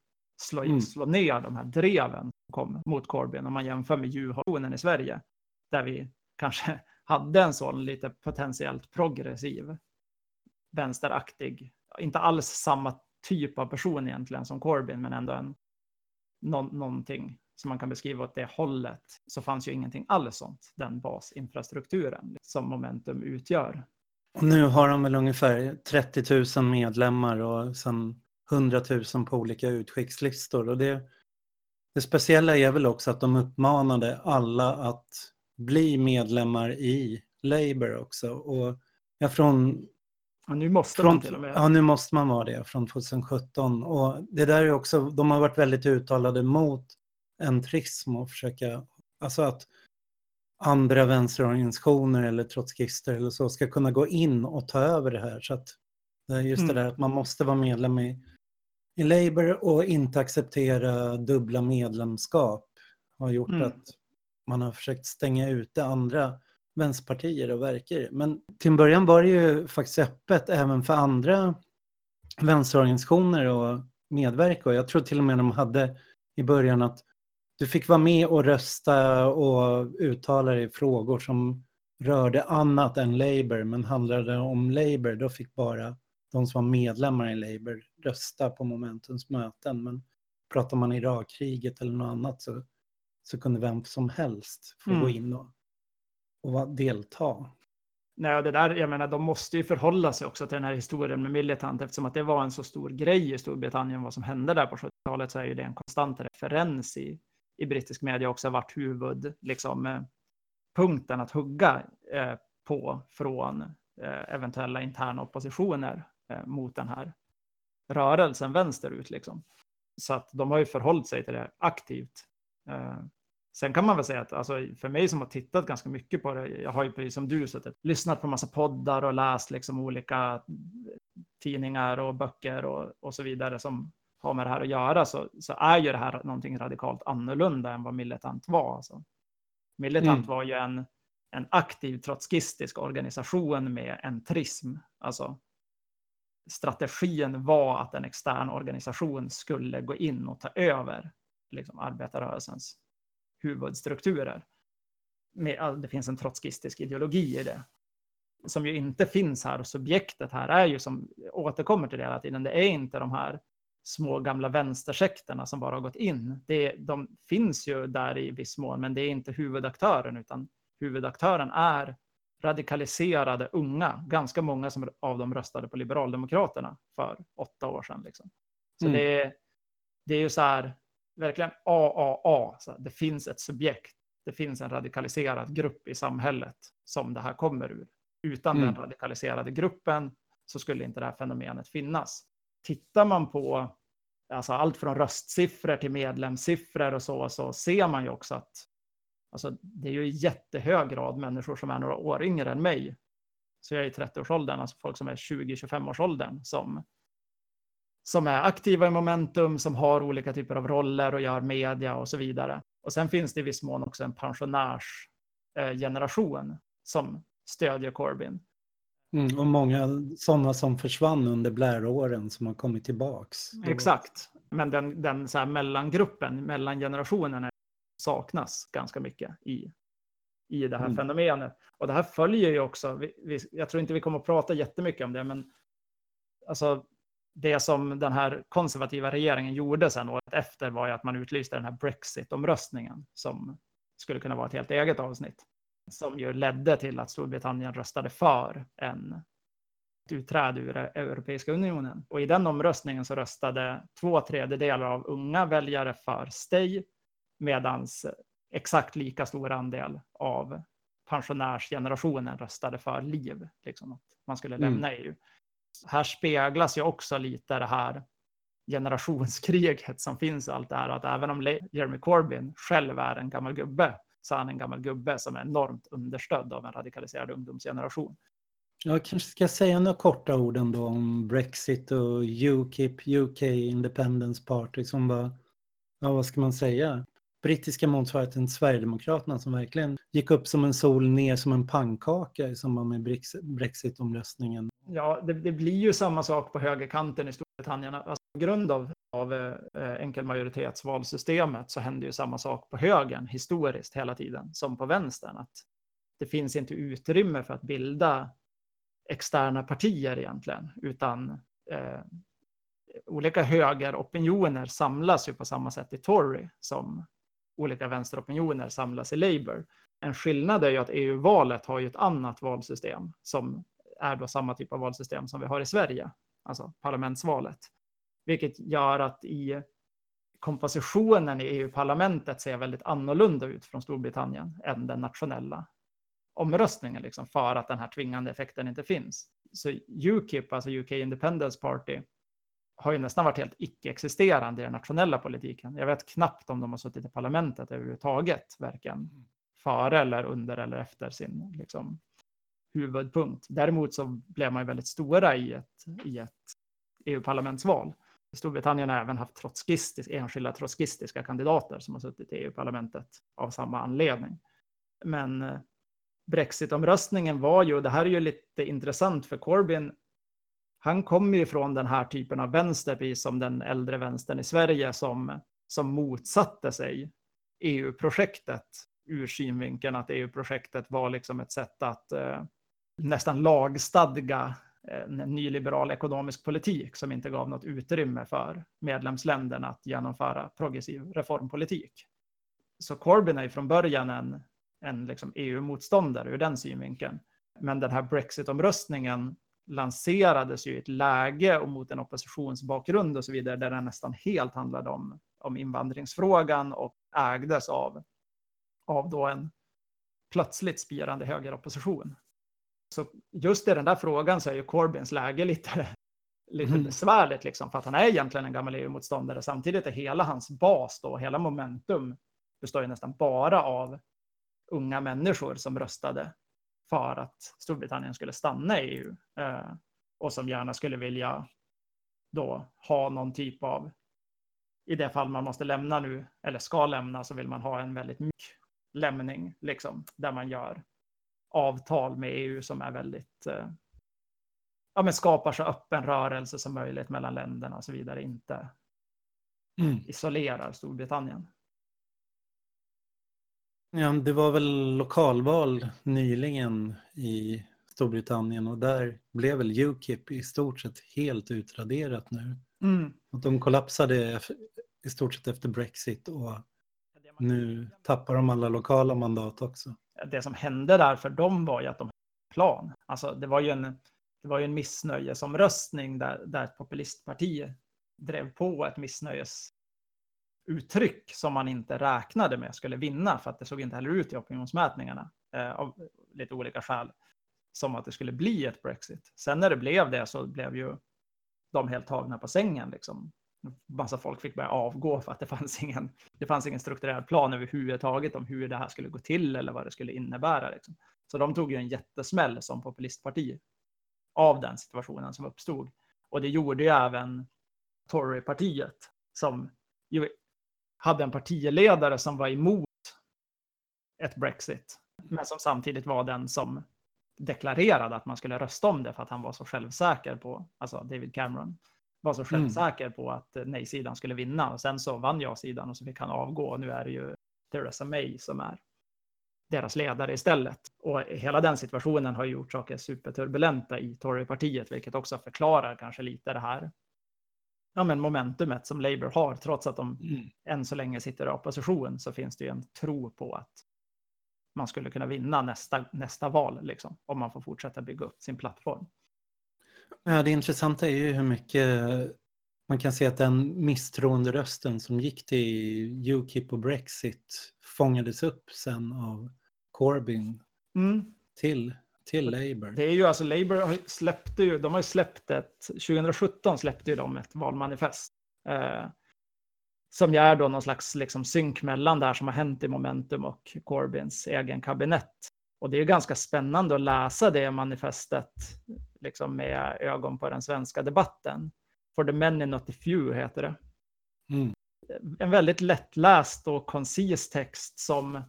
slå, mm. slå ner de här dreven som kom mot Corbyn om man jämför med djurhållningen i Sverige. Där vi kanske hade en sån lite potentiellt progressiv, vänsteraktig, inte alls samma typ av person egentligen som Corbyn, men ändå en, no, någonting som man kan beskriva åt det hållet, så fanns ju ingenting alls sånt, den basinfrastrukturen som Momentum utgör. Och nu har de väl ungefär 30 000 medlemmar och sen 100 000 på olika utskickslistor. Och det, det speciella är väl också att de uppmanade alla att bli medlemmar i Labour också. Och ja, från, ja, nu måste från, man till och med. Ja, nu måste man vara det från 2017. Och det där är också, de har varit väldigt uttalade mot entrism och försöka, alltså att andra vänsterorganisationer eller trotskister eller så ska kunna gå in och ta över det här. Så att det är just mm. det där att man måste vara medlem i i Labour och inte acceptera dubbla medlemskap har gjort mm. att man har försökt stänga ute andra vänsterpartier och verkar. Men till en början var det ju faktiskt öppet även för andra vänsterorganisationer och medverka och jag tror till och med de hade i början att du fick vara med och rösta och uttala dig i frågor som rörde annat än Labour men handlade om Labour då fick bara de som var medlemmar i Labour rösta på Momentums möten. Men pratar man Irakkriget eller något annat så, så kunde vem som helst få mm. gå in och, och delta. Nej, det där, jag menar, de måste ju förhålla sig också till den här historien med Militant eftersom att det var en så stor grej i Storbritannien vad som hände där på 70-talet så är ju det en konstant referens i, i brittisk media också varit huvudpunkten liksom eh, punkten att hugga eh, på från eh, eventuella interna oppositioner Eh, mot den här rörelsen vänsterut. Liksom. Så att de har ju förhållit sig till det aktivt. Eh, sen kan man väl säga att alltså, för mig som har tittat ganska mycket på det, jag har ju precis som du suttit, lyssnat på massa poddar och läst liksom olika eh, tidningar och böcker och, och så vidare som har med det här att göra så, så är ju det här någonting radikalt annorlunda än vad militant var. Alltså. Militant Mm. var ju en, en aktiv trotskistisk organisation med entrism. Alltså strategin var att en extern organisation skulle gå in och ta över liksom, arbetarrörelsens huvudstrukturer. Med, det finns en trotskistisk ideologi i det. Som ju inte finns här och subjektet här är ju som återkommer till det hela tiden. Det är inte de här små gamla vänstersekterna som bara har gått in. Det, de finns ju där i viss mån, men det är inte huvudaktören, utan huvudaktören är radikaliserade unga. Ganska många som, av dem röstade på Liberaldemokraterna för åtta år sedan. Liksom. Så Mm. det, är, det är ju så här, verkligen AAA. Så här, det finns ett subjekt. Det finns en radikaliserad grupp i samhället som det här kommer ur. Utan Mm. den radikaliserade gruppen så skulle inte det här fenomenet finnas. Tittar man på alltså allt från röstsiffror till medlemssiffror och så, så ser man ju också att alltså, det är ju i jättehög grad människor som är några år yngre än mig. Så jag är i 30-årsåldern, alltså folk som är 20-25-årsåldern som, som är aktiva i momentum, som har olika typer av roller och gör media och så vidare. Och sen finns det i viss mån också en pensionärsgeneration eh, som stödjer Corbyn. Mm, och många sådana som försvann under Blair-åren som har kommit tillbaks. Då- Exakt. Men den, den så här mellangruppen, mellangenerationen saknas ganska mycket i, i det här Mm. fenomenet. Och det här följer ju också, vi, vi, jag tror inte vi kommer att prata jättemycket om det, men alltså det som den här konservativa regeringen gjorde sen året efter var ju att man utlyste den här Brexit-omröstningen som skulle kunna vara ett helt eget avsnitt. Som ju ledde till att Storbritannien röstade för en utträde ur Europeiska unionen. Och i den omröstningen så röstade två tredjedelar av unga väljare för Stay, medan exakt lika stor andel av pensionärsgenerationen röstade för Liv, liksom att man skulle Mm. lämna EU. Här speglas ju också lite det här generationskriget som finns allt det här, att även om Jeremy Corbyn själv är en gammal gubbe, så är han en gammal gubbe som är enormt understödd av en radikaliserad ungdomsgeneration. Jag kanske ska säga några korta ord ändå om Brexit och UKIP, UK Independence Party som var, ja vad ska man säga, brittiska motsvarigheten Sverigedemokraterna som verkligen gick upp som en sol, ner som en pannkaka i samband med Brex- Brexit-omröstningen. Ja, det, det blir ju samma sak på högerkanten i Storbritannien. Alltså, på grund av, av eh, eh, enkelmajoritetsvalsystemet så händer ju samma sak på högern historiskt hela tiden som på vänstern. Att det finns inte utrymme för att bilda externa partier egentligen, utan eh, olika högeropinioner samlas ju på samma sätt i Tory som olika vänsteropinioner samlas i Labour. En skillnad är ju att EU-valet har ju ett annat valsystem som är då samma typ av valsystem som vi har i Sverige, alltså parlamentsvalet. Vilket gör att i kompositionen i EU-parlamentet ser väldigt annorlunda ut från Storbritannien än den nationella omröstningen, liksom, för att den här tvingande effekten inte finns. Så UKIP, alltså UK Independence Party, har ju nästan varit helt icke-existerande i den nationella politiken. Jag vet knappt om de har suttit i parlamentet överhuvudtaget, varken före eller under eller efter sin liksom, huvudpunkt. Däremot så blev man ju väldigt stora i ett, i ett EU-parlamentsval. Storbritannien har även haft trotskistisk, enskilda trotskistiska kandidater som har suttit i EU-parlamentet av samma anledning. Men brexitomröstningen Brexit-omröstningen var ju, och det här är ju lite intressant för Corbyn, han kommer ju från den här typen av vänster, precis som den äldre vänstern i Sverige som, som motsatte sig EU-projektet ur synvinkeln att EU-projektet var liksom ett sätt att eh, nästan lagstadga en nyliberal ekonomisk politik som inte gav något utrymme för medlemsländerna att genomföra progressiv reformpolitik. Så Corbyn är ju från början en, en liksom EU-motståndare ur den synvinkeln. Men den här Brexit-omröstningen lanserades ju i ett läge och mot en oppositionsbakgrund och så vidare där den nästan helt handlade om, om invandringsfrågan och ägdes av, av då en plötsligt spirande högeropposition. Så just i den där frågan så är ju Corbyns läge lite, lite Mm. besvärligt, liksom, för att han är egentligen en gammal EU-motståndare. Samtidigt är hela hans bas, då, hela momentum, består ju nästan bara av unga människor som röstade för att Storbritannien skulle stanna i EU eh, och som gärna skulle vilja då ha någon typ av, i det fall man måste lämna nu, eller ska lämna, så vill man ha en väldigt mjuk lämning, liksom, där man gör avtal med EU som är väldigt, eh, ja men skapar så öppen rörelse som möjligt mellan länderna och så vidare, inte mm. isolerar Storbritannien. Ja, det var väl lokalval nyligen i Storbritannien och där blev väl Ukip i stort sett helt utraderat nu. Mm. Och de kollapsade i stort sett efter Brexit och nu tappar de alla lokala mandat också. Det som hände där för dem var ju att de hade plan. Alltså det var ju en, det var ju en missnöjesomröstning där, där ett populistparti drev på ett missnöjesuttryck som man inte räknade med skulle vinna för att det såg inte heller ut i opinionsmätningarna eh, av lite olika skäl som att det skulle bli ett Brexit. Sen när det blev det så blev ju de helt tagna på sängen. Liksom. Massa folk fick börja avgå för att det fanns ingen, det fanns ingen strukturerad plan överhuvudtaget om hur det här skulle gå till eller vad det skulle innebära. Liksom. Så de tog ju en jättesmäll som populistparti av den situationen som uppstod. Och det gjorde ju även Torypartiet som ju hade en partiledare som var emot ett Brexit, men som samtidigt var den som deklarerade att man skulle rösta om det för att han var så självsäker på, alltså David Cameron, var så mm. självsäker på att eh, nej-sidan skulle vinna. Och sen så vann ja-sidan och så fick han avgå. Och nu är det ju Theresa May som är deras ledare istället. Och hela den situationen har gjort saker superturbulenta i Torypartiet, vilket också förklarar kanske lite det här ja, men momentumet som Labour har, trots att de mm. än så länge sitter i opposition, så finns det ju en tro på att man skulle kunna vinna nästa, nästa val, liksom, om man får fortsätta bygga upp sin plattform. Ja, det intressanta är ju hur mycket man kan se att den misstroenderösten som gick till Ukip och Brexit fångades upp sen av Corbyn mm. till, till Labour. Det är ju alltså Labour släppte ju, de har ju släppt ett, 2017 släppte ju de ett valmanifest. Eh, som är då någon slags liksom synk mellan det här som har hänt i Momentum och Corbyns egen kabinett. Och det är ganska spännande att läsa det manifestet liksom med ögon på den svenska debatten. For the many not the few heter det. Mm. En väldigt lättläst och koncis text som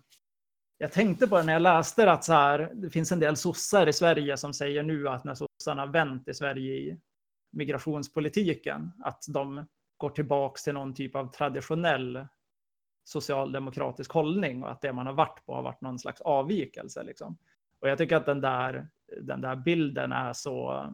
jag tänkte på när jag läste att så här, det finns en del sossar i Sverige som säger nu att när sossarna vänt i Sverige i migrationspolitiken, att de går tillbaks till någon typ av traditionell socialdemokratisk hållning och att det man har varit på har varit någon slags avvikelse. Liksom. Och jag tycker att den där, den där bilden är så,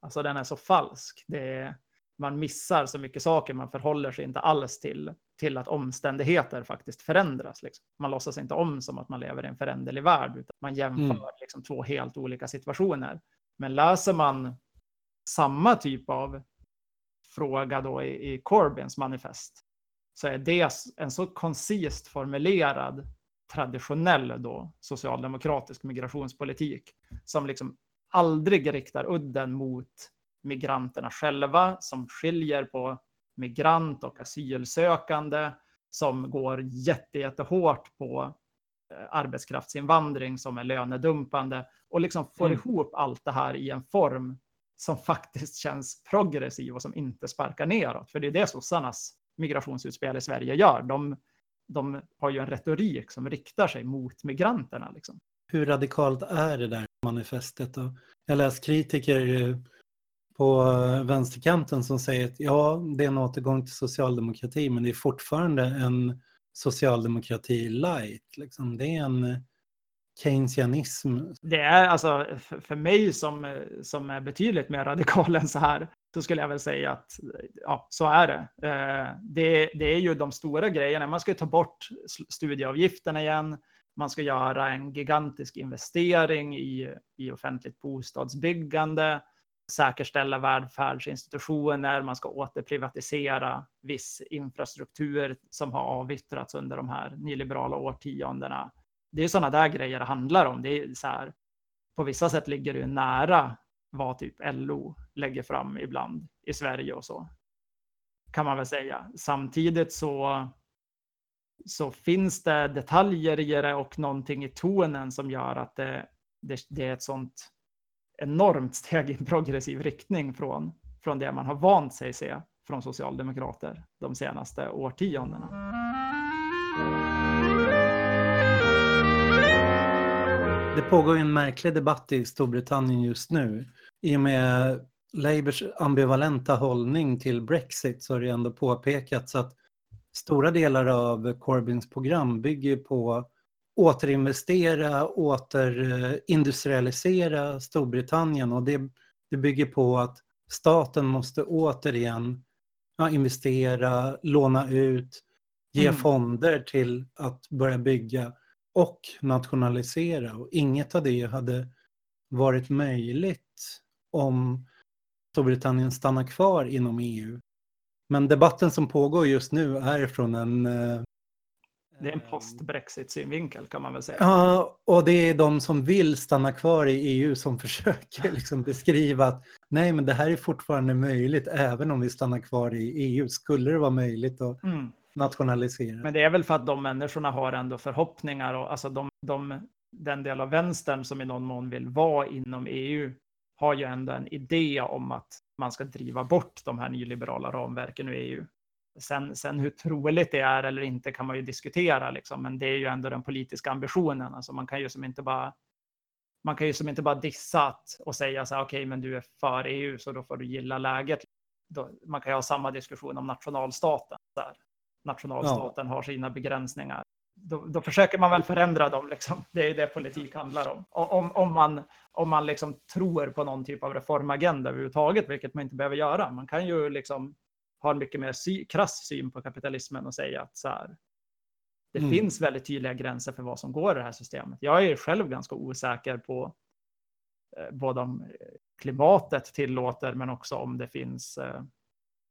alltså den är så falsk. Det man missar så mycket saker, man förhåller sig inte alls till, till att omständigheter faktiskt förändras. Liksom. Man låtsas inte om som att man lever i en föränderlig värld, utan man jämför mm. liksom, två helt olika situationer. Men läser man samma typ av fråga då i, i Corbyns manifest så är det en så koncist formulerad traditionell då socialdemokratisk migrationspolitik som liksom aldrig riktar udden mot migranterna själva, som skiljer på migrant och asylsökande, som går jätte, jättehårt på eh, arbetskraftsinvandring som är lönedumpande och liksom får mm. ihop allt det här i en form som faktiskt känns progressiv och som inte sparkar neråt. För det är det sossarnas migrationsutspel i Sverige gör. De, de har ju en retorik som riktar sig mot migranterna. Liksom. Hur radikalt är det där manifestet? Då? Jag läser kritiker på vänsterkanten som säger att ja, det är en återgång till socialdemokrati, men det är fortfarande en socialdemokrati light. Liksom. Det är en keynesianism. Det är alltså för mig som, som är betydligt mer radikal än så här, så skulle jag väl säga att ja, så är det. Eh, det. Det är ju de stora grejerna. Man ska ta bort studieavgifterna igen. Man ska göra en gigantisk investering i, i offentligt bostadsbyggande, säkerställa välfärdsinstitutioner, man ska återprivatisera viss infrastruktur som har avyttrats under de här nyliberala årtiondena det är sådana där grejer det handlar om. Det är så här, på vissa sätt ligger det nära vad typ LO lägger fram ibland i Sverige och så. Kan man väl säga. Samtidigt så, så finns det detaljer i det och någonting i tonen som gör att det, det, det är ett sånt enormt steg i en progressiv riktning från, från det man har vant sig se från socialdemokrater de senaste årtiondena. Det pågår en märklig debatt i Storbritannien just nu. I och med Labours ambivalenta hållning till Brexit så har det ändå påpekats att stora delar av Corbyns program bygger på återinvestera, återindustrialisera Storbritannien och det, det bygger på att staten måste återigen ja, investera, låna ut, ge mm. fonder till att börja bygga och nationalisera. Och inget av det hade varit möjligt om Storbritannien stannar kvar inom EU. Men debatten som pågår just nu är från en... Eh, det är en post-Brexit-synvinkel kan man väl säga. Ja, och det är de som vill stanna kvar i EU som försöker liksom beskriva att nej, men det här är fortfarande möjligt även om vi stannar kvar i EU. Skulle det vara möjligt att mm. nationalisera? Men det är väl för att de människorna har ändå förhoppningar och alltså de, de, den del av vänstern som i någon mån vill vara inom EU har ju ändå en idé om att man ska driva bort de här nyliberala ramverken ur EU. Sen, sen hur troligt det är eller inte kan man ju diskutera, liksom, men det är ju ändå den politiska ambitionen. Alltså man kan ju som inte bara man kan ju som inte bara dissa och säga så här, okej, okay, men du är för EU så då får du gilla läget. Då, man kan ju ha samma diskussion om nationalstaten. Där. Nationalstaten ja. har sina begränsningar då, då, försöker man väl förändra dem. Liksom. Det är det politik handlar om. Om, om man, om man liksom tror på någon typ av reformagenda överhuvudtaget, vilket man inte behöver göra. Man kan ju liksom ha en mycket mer sy krass syn på kapitalismen och säga att så här, det mm. finns väldigt tydliga gränser för vad som går i det här systemet. Jag är själv ganska osäker på eh, både om klimatet tillåter, men också om det finns, eh,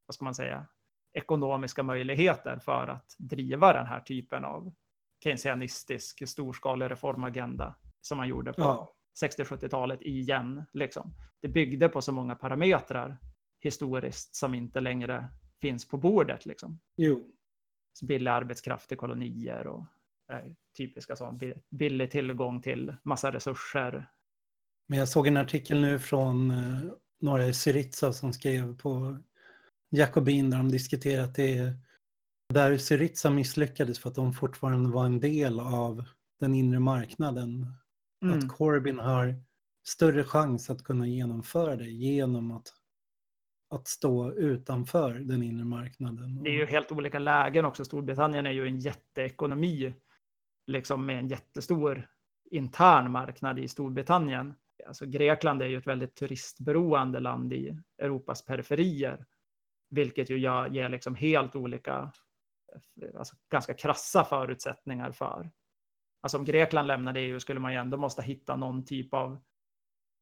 vad ska man säga, ekonomiska möjligheter för att driva den här typen av keynesianistisk storskalig reformagenda som man gjorde på ja. 60-70-talet igen. Liksom. Det byggde på så många parametrar historiskt som inte längre finns på bordet. Liksom. Jo. billig arbetskraft i kolonier och eh, typiska sånt. Billig tillgång till massa resurser. Men jag såg en artikel nu från eh, några i Syriza som skrev på Jakobin där de diskuterar att det är där Syriza misslyckades för att de fortfarande var en del av den inre marknaden. Mm. Att Corbyn har större chans att kunna genomföra det genom att, att stå utanför den inre marknaden. Det är ju helt olika lägen också. Storbritannien är ju en jätteekonomi, liksom med en jättestor intern marknad i Storbritannien. Alltså Grekland är ju ett väldigt turistberoende land i Europas periferier, vilket ju ger liksom helt olika alltså, ganska krassa förutsättningar för. Alltså om Grekland lämnade EU skulle man ju ändå måste hitta någon typ av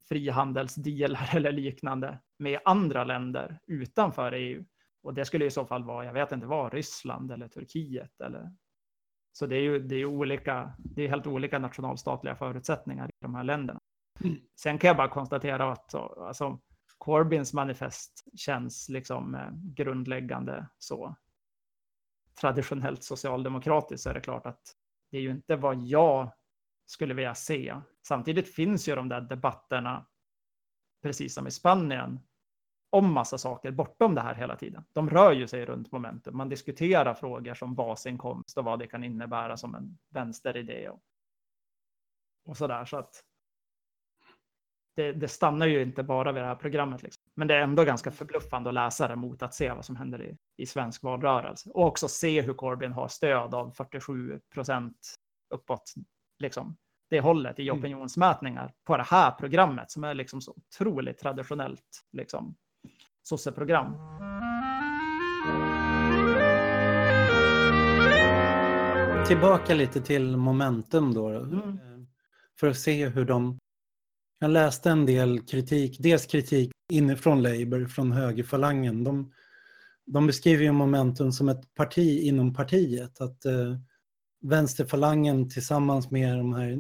frihandelsdealar eller liknande med andra länder utanför EU. Och det skulle i så fall vara, jag vet inte vad, Ryssland eller Turkiet eller så det är ju det är olika, det är helt olika nationalstatliga förutsättningar i de här länderna. Mm. Sen kan jag bara konstatera att alltså, Corbyns manifest känns liksom eh, grundläggande så traditionellt socialdemokratiskt så är det klart att det är ju inte vad jag skulle vilja se. Samtidigt finns ju de där debatterna, precis som i Spanien, om massa saker bortom det här hela tiden. De rör ju sig runt momentum. Man diskuterar frågor som basinkomst och vad det kan innebära som en vänsteridé och, och så där. Så att det, det, stannar ju inte bara vid det här programmet. Liksom. Men det är ändå ganska förbluffande att läsa det mot att se vad som händer i, i svensk valrörelse. Och också se hur Corbyn har stöd av 47 procent uppåt. Liksom, det hållet i mm. opinionsmätningar på det här programmet som är liksom så otroligt traditionellt liksom, sosseprogram. Tillbaka lite till momentum då. Mm. För att se hur de jag läste en del kritik, dels kritik inifrån Labour, från högerfalangen. De, de beskriver ju Momentum som ett parti inom partiet. Att eh, vänsterfalangen tillsammans med de här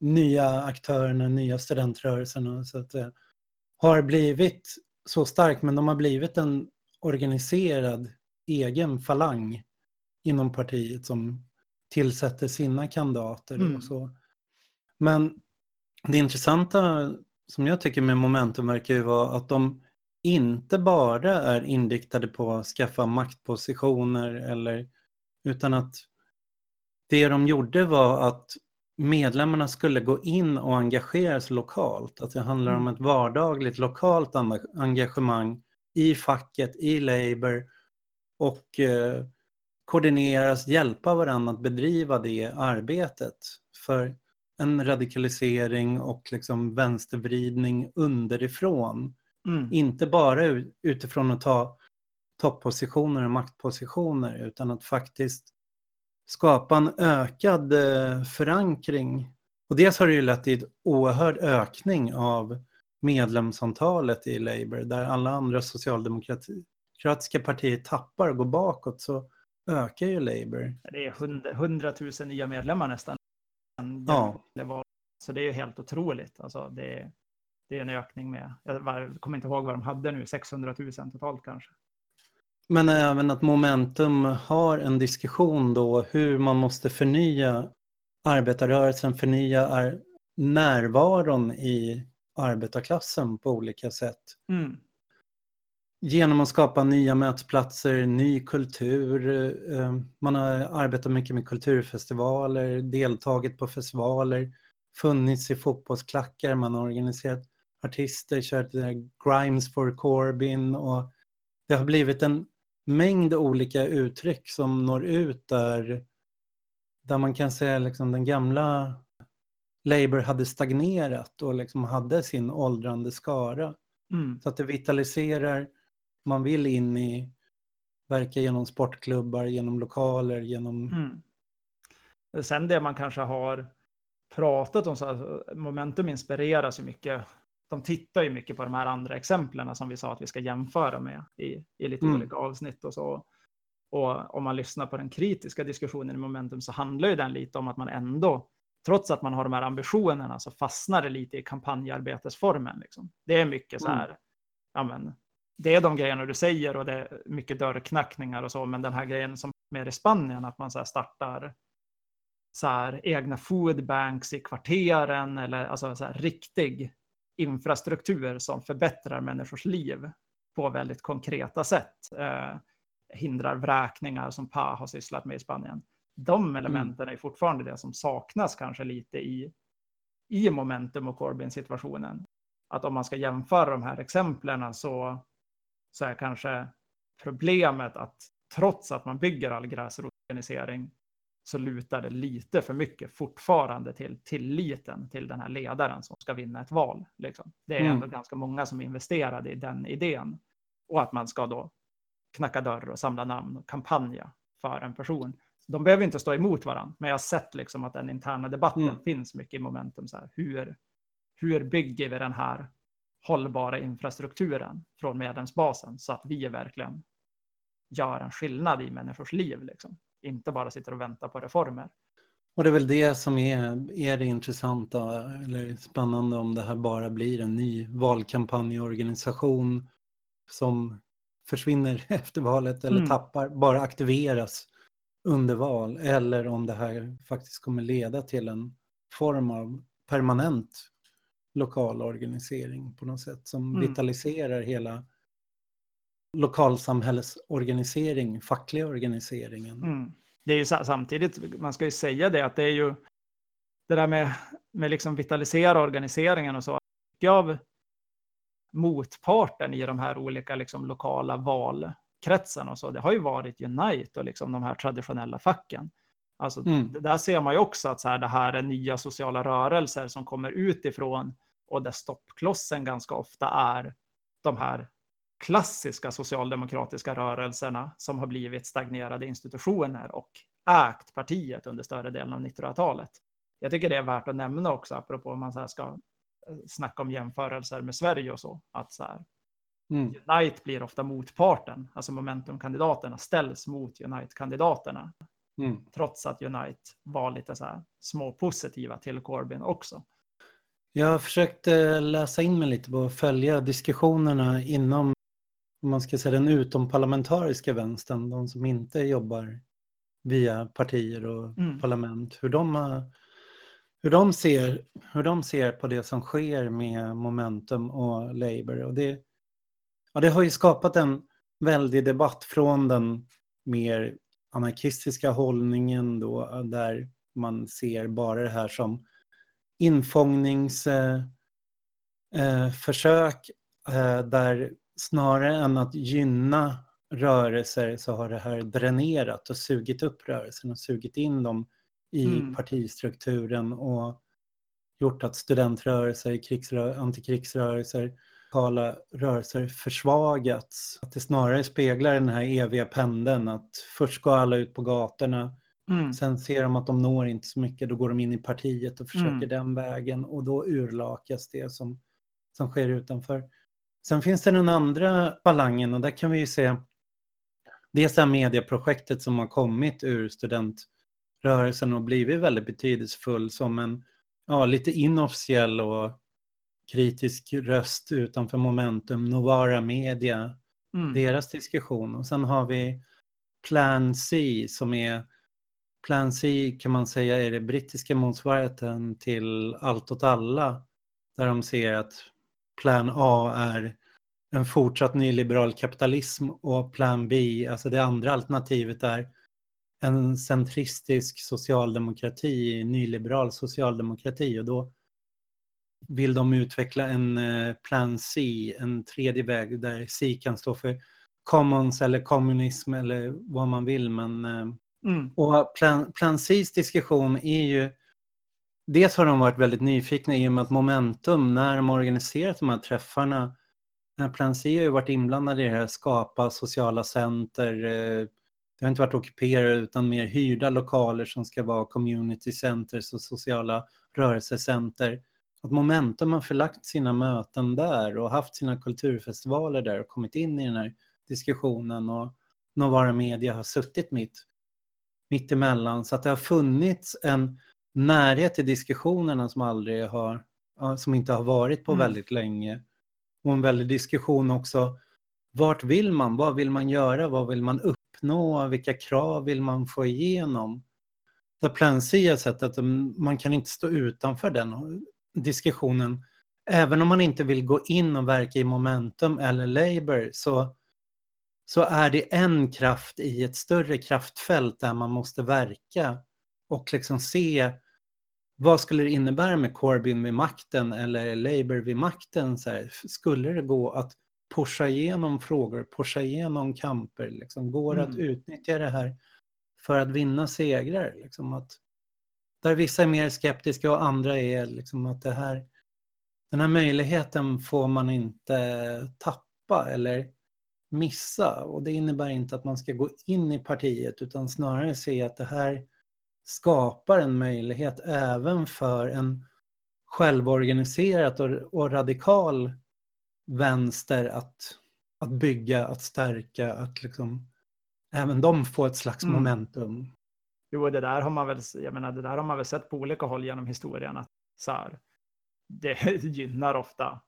nya aktörerna, nya studentrörelserna, så att, eh, har blivit så stark, men de har blivit en organiserad egen falang inom partiet som tillsätter sina kandidater mm. och så. Men det intressanta som jag tycker med Momentum verkar ju vara att de inte bara är inriktade på att skaffa maktpositioner eller utan att det de gjorde var att medlemmarna skulle gå in och engagera sig lokalt. Att det handlar om Mm. ett vardagligt lokalt engagemang i facket, i Labour och eh, koordineras, hjälpa varandra att bedriva det arbetet. För en radikalisering och liksom vänstervridning underifrån. Mm. Inte bara utifrån att ta toppositioner och maktpositioner utan att faktiskt skapa en ökad eh, förankring. Och dels har det ju lett till en oerhörd ökning av medlemsantalet i Labour där alla andra socialdemokratiska partier tappar och går bakåt så ökar ju Labour. Det är 100, 100 000 nya medlemmar nästan. Ja. Det var, så det är ju helt otroligt. Alltså det, är- det är en ökning med, jag var- kommer inte ihåg vad de hade nu, 600 000 totalt kanske. Men även att Momentum har en diskussion då hur man måste förnya arbetarrörelsen, förnya ar- närvaron i arbetarklassen på olika sätt. Mm. Genom att skapa nya mötesplatser, ny kultur. eh, Man har arbetat mycket med kulturfestivaler, deltagit på festivaler, funnits i fotbollsklackar, man har organiserat artister, kört Grimes for Corbyn och det har blivit en mängd olika uttryck som når ut där, där man kan säga liksom den gamla Labour hade stagnerat och liksom hade sin åldrande skara. Mm. Så att det vitaliserar, man vill in i, verka genom sportklubbar, genom lokaler, genom... Mm. Sen det man kanske har pratat om, så här, Momentum inspireras ju mycket. De tittar ju mycket på de här andra exemplen som vi sa att vi ska jämföra med i, i lite Mm. olika avsnitt och så. Och om man lyssnar på den kritiska diskussionen i Momentum så handlar ju den lite om att man ändå, trots att man har de här ambitionerna, så fastnar det lite i kampanjarbetesformen. Liksom. Det är mycket så här, ja men, det är de grejerna du säger och det är mycket dörrknackningar och så, men den här grejen som mer i Spanien, att man så startar så här, egna foodbanks i kvarteren eller alltså så här, riktig infrastruktur som förbättrar människors liv på väldigt konkreta sätt. Eh, hindrar vräkningar som PA har sysslat med i Spanien. De elementen är fortfarande det som saknas kanske lite i, i momentum och Corbyn-situationen. Att om man ska jämföra de här exemplen så, så är kanske problemet att trots att man bygger all gräsrotorganisering så lutar det lite för mycket fortfarande till tilliten till den här ledaren som ska vinna ett val. Liksom. Det är Mm. ändå ganska många som investerade i den idén. Och att man ska då knacka dörr och samla namn och kampanja för en person. De behöver inte stå emot varandra, men jag har sett liksom att den interna debatten Mm. finns mycket i momentum. Så här, hur, hur bygger vi den här hållbara infrastrukturen från medlemsbasen så att vi verkligen gör en skillnad i människors liv. Liksom. Inte bara sitter och väntar på reformer. Och det är väl det som är, är det intressanta eller spännande om det här bara blir en ny valkampanjorganisation som försvinner efter valet eller Mm. tappar, bara aktiveras under val eller om det här faktiskt kommer leda till en form av permanent lokal organisering på något sätt som Mm. vitaliserar hela lokalsamhällsorganisering, fackliga organiseringen. Mm. Det är ju sa- samtidigt, man ska ju säga det, att det är ju det där med, med liksom vitalisera organiseringen och så. Mycket av motparten i de här olika liksom lokala valkretsarna och så, det har ju varit Unite och liksom de här traditionella facken. Alltså, Mm. där ser man ju också att så här, det här är nya sociala rörelser som kommer utifrån och där stoppklossen ganska ofta är de här klassiska socialdemokratiska rörelserna som har blivit stagnerade institutioner och ägt partiet under större delen av 1900-talet. Jag tycker det är värt att nämna också, apropå om man så ska eh, snacka om jämförelser med Sverige och så, att så här, Mm. Unite blir ofta motparten, alltså momentumkandidaterna ställs mot Unite-kandidaterna, Mm. trots att Unite var lite så här små positiva till Corbyn också. Jag har försökt eh, läsa in mig lite på och följa diskussionerna inom, om man ska säga den utomparlamentariska vänstern, de som inte jobbar via partier och Mm. parlament, hur de, har, hur, de ser, hur de ser på det som sker med Momentum och Labour. Och det, ja, det har ju skapat en väldig debatt från den mer anarkistiska hållningen då, där man ser bara det här som infångningsförsök eh, eh, där snarare än att gynna rörelser så har det här dränerat och sugit upp rörelsen och sugit in dem i mm. partistrukturen och gjort att studentrörelser, krigsrö antikrigsrörelser, lokala rörelser försvagats. Att det snarare speglar den här eviga pendeln att först går alla ut på gatorna, mm. sen ser de att de når inte så mycket, då går de in i partiet och försöker mm. den vägen och då urlakas det som, som sker utanför. Sen finns det den andra balangen och där kan vi ju se det här medieprojektet som har kommit ur studentrörelsen och blivit väldigt betydelsefull som en ja, lite inofficiell och kritisk röst utanför Momentum, Novara Media, mm. deras diskussion. Och sen har vi Plan C som är Plan C kan man säga är det brittiska motsvarigheten till Allt åt alla. Där de ser att Plan A är en fortsatt nyliberal kapitalism och Plan B, alltså det andra alternativet är en centristisk socialdemokrati, nyliberal socialdemokrati och då vill de utveckla en eh, plan C, en tredje väg där C kan stå för commons eller kommunism eller vad man vill. Men, eh, mm. Och plan, plan C's diskussion är ju Dels har de varit väldigt nyfikna i och med att Momentum, när de har organiserat de här träffarna, när Plan C har ju varit inblandade i det här, skapa sociala center, eh, det har inte varit ockuperade utan mer hyrda lokaler som ska vara community centers och sociala rörelsecenter. Att Momentum har förlagt sina möten där och haft sina kulturfestivaler där och kommit in i den här diskussionen och Novara Media har suttit mitt, mitt emellan. Så att det har funnits en närhet i diskussionerna som aldrig har, som inte har varit på mm. väldigt länge. Och en väldig diskussion också, vart vill man? Vad vill man göra? Vad vill man uppnå? Vilka krav vill man få igenom? Där Plan C har sett att man kan inte stå utanför den diskussionen. Även om man inte vill gå in och verka i Momentum eller Labour så, så är det en kraft i ett större kraftfält där man måste verka och liksom se vad skulle det innebära med Corbyn vid makten eller Labour vid makten? Så här, skulle det gå att pusha igenom frågor, pusha igenom kamper? Liksom, går det mm. att utnyttja det här för att vinna segrar? Liksom, att där vissa är mer skeptiska och andra är liksom att det här, den här möjligheten får man inte tappa eller missa. Och det innebär inte att man ska gå in i partiet utan snarare se att det här skapar en möjlighet även för en självorganiserat och, och radikal vänster att, att bygga, att stärka, att liksom även de får ett slags mm. Jo, det där har man väl, jag menar, det där har man väl sett på olika håll genom historien. Att så här, det gynnar ofta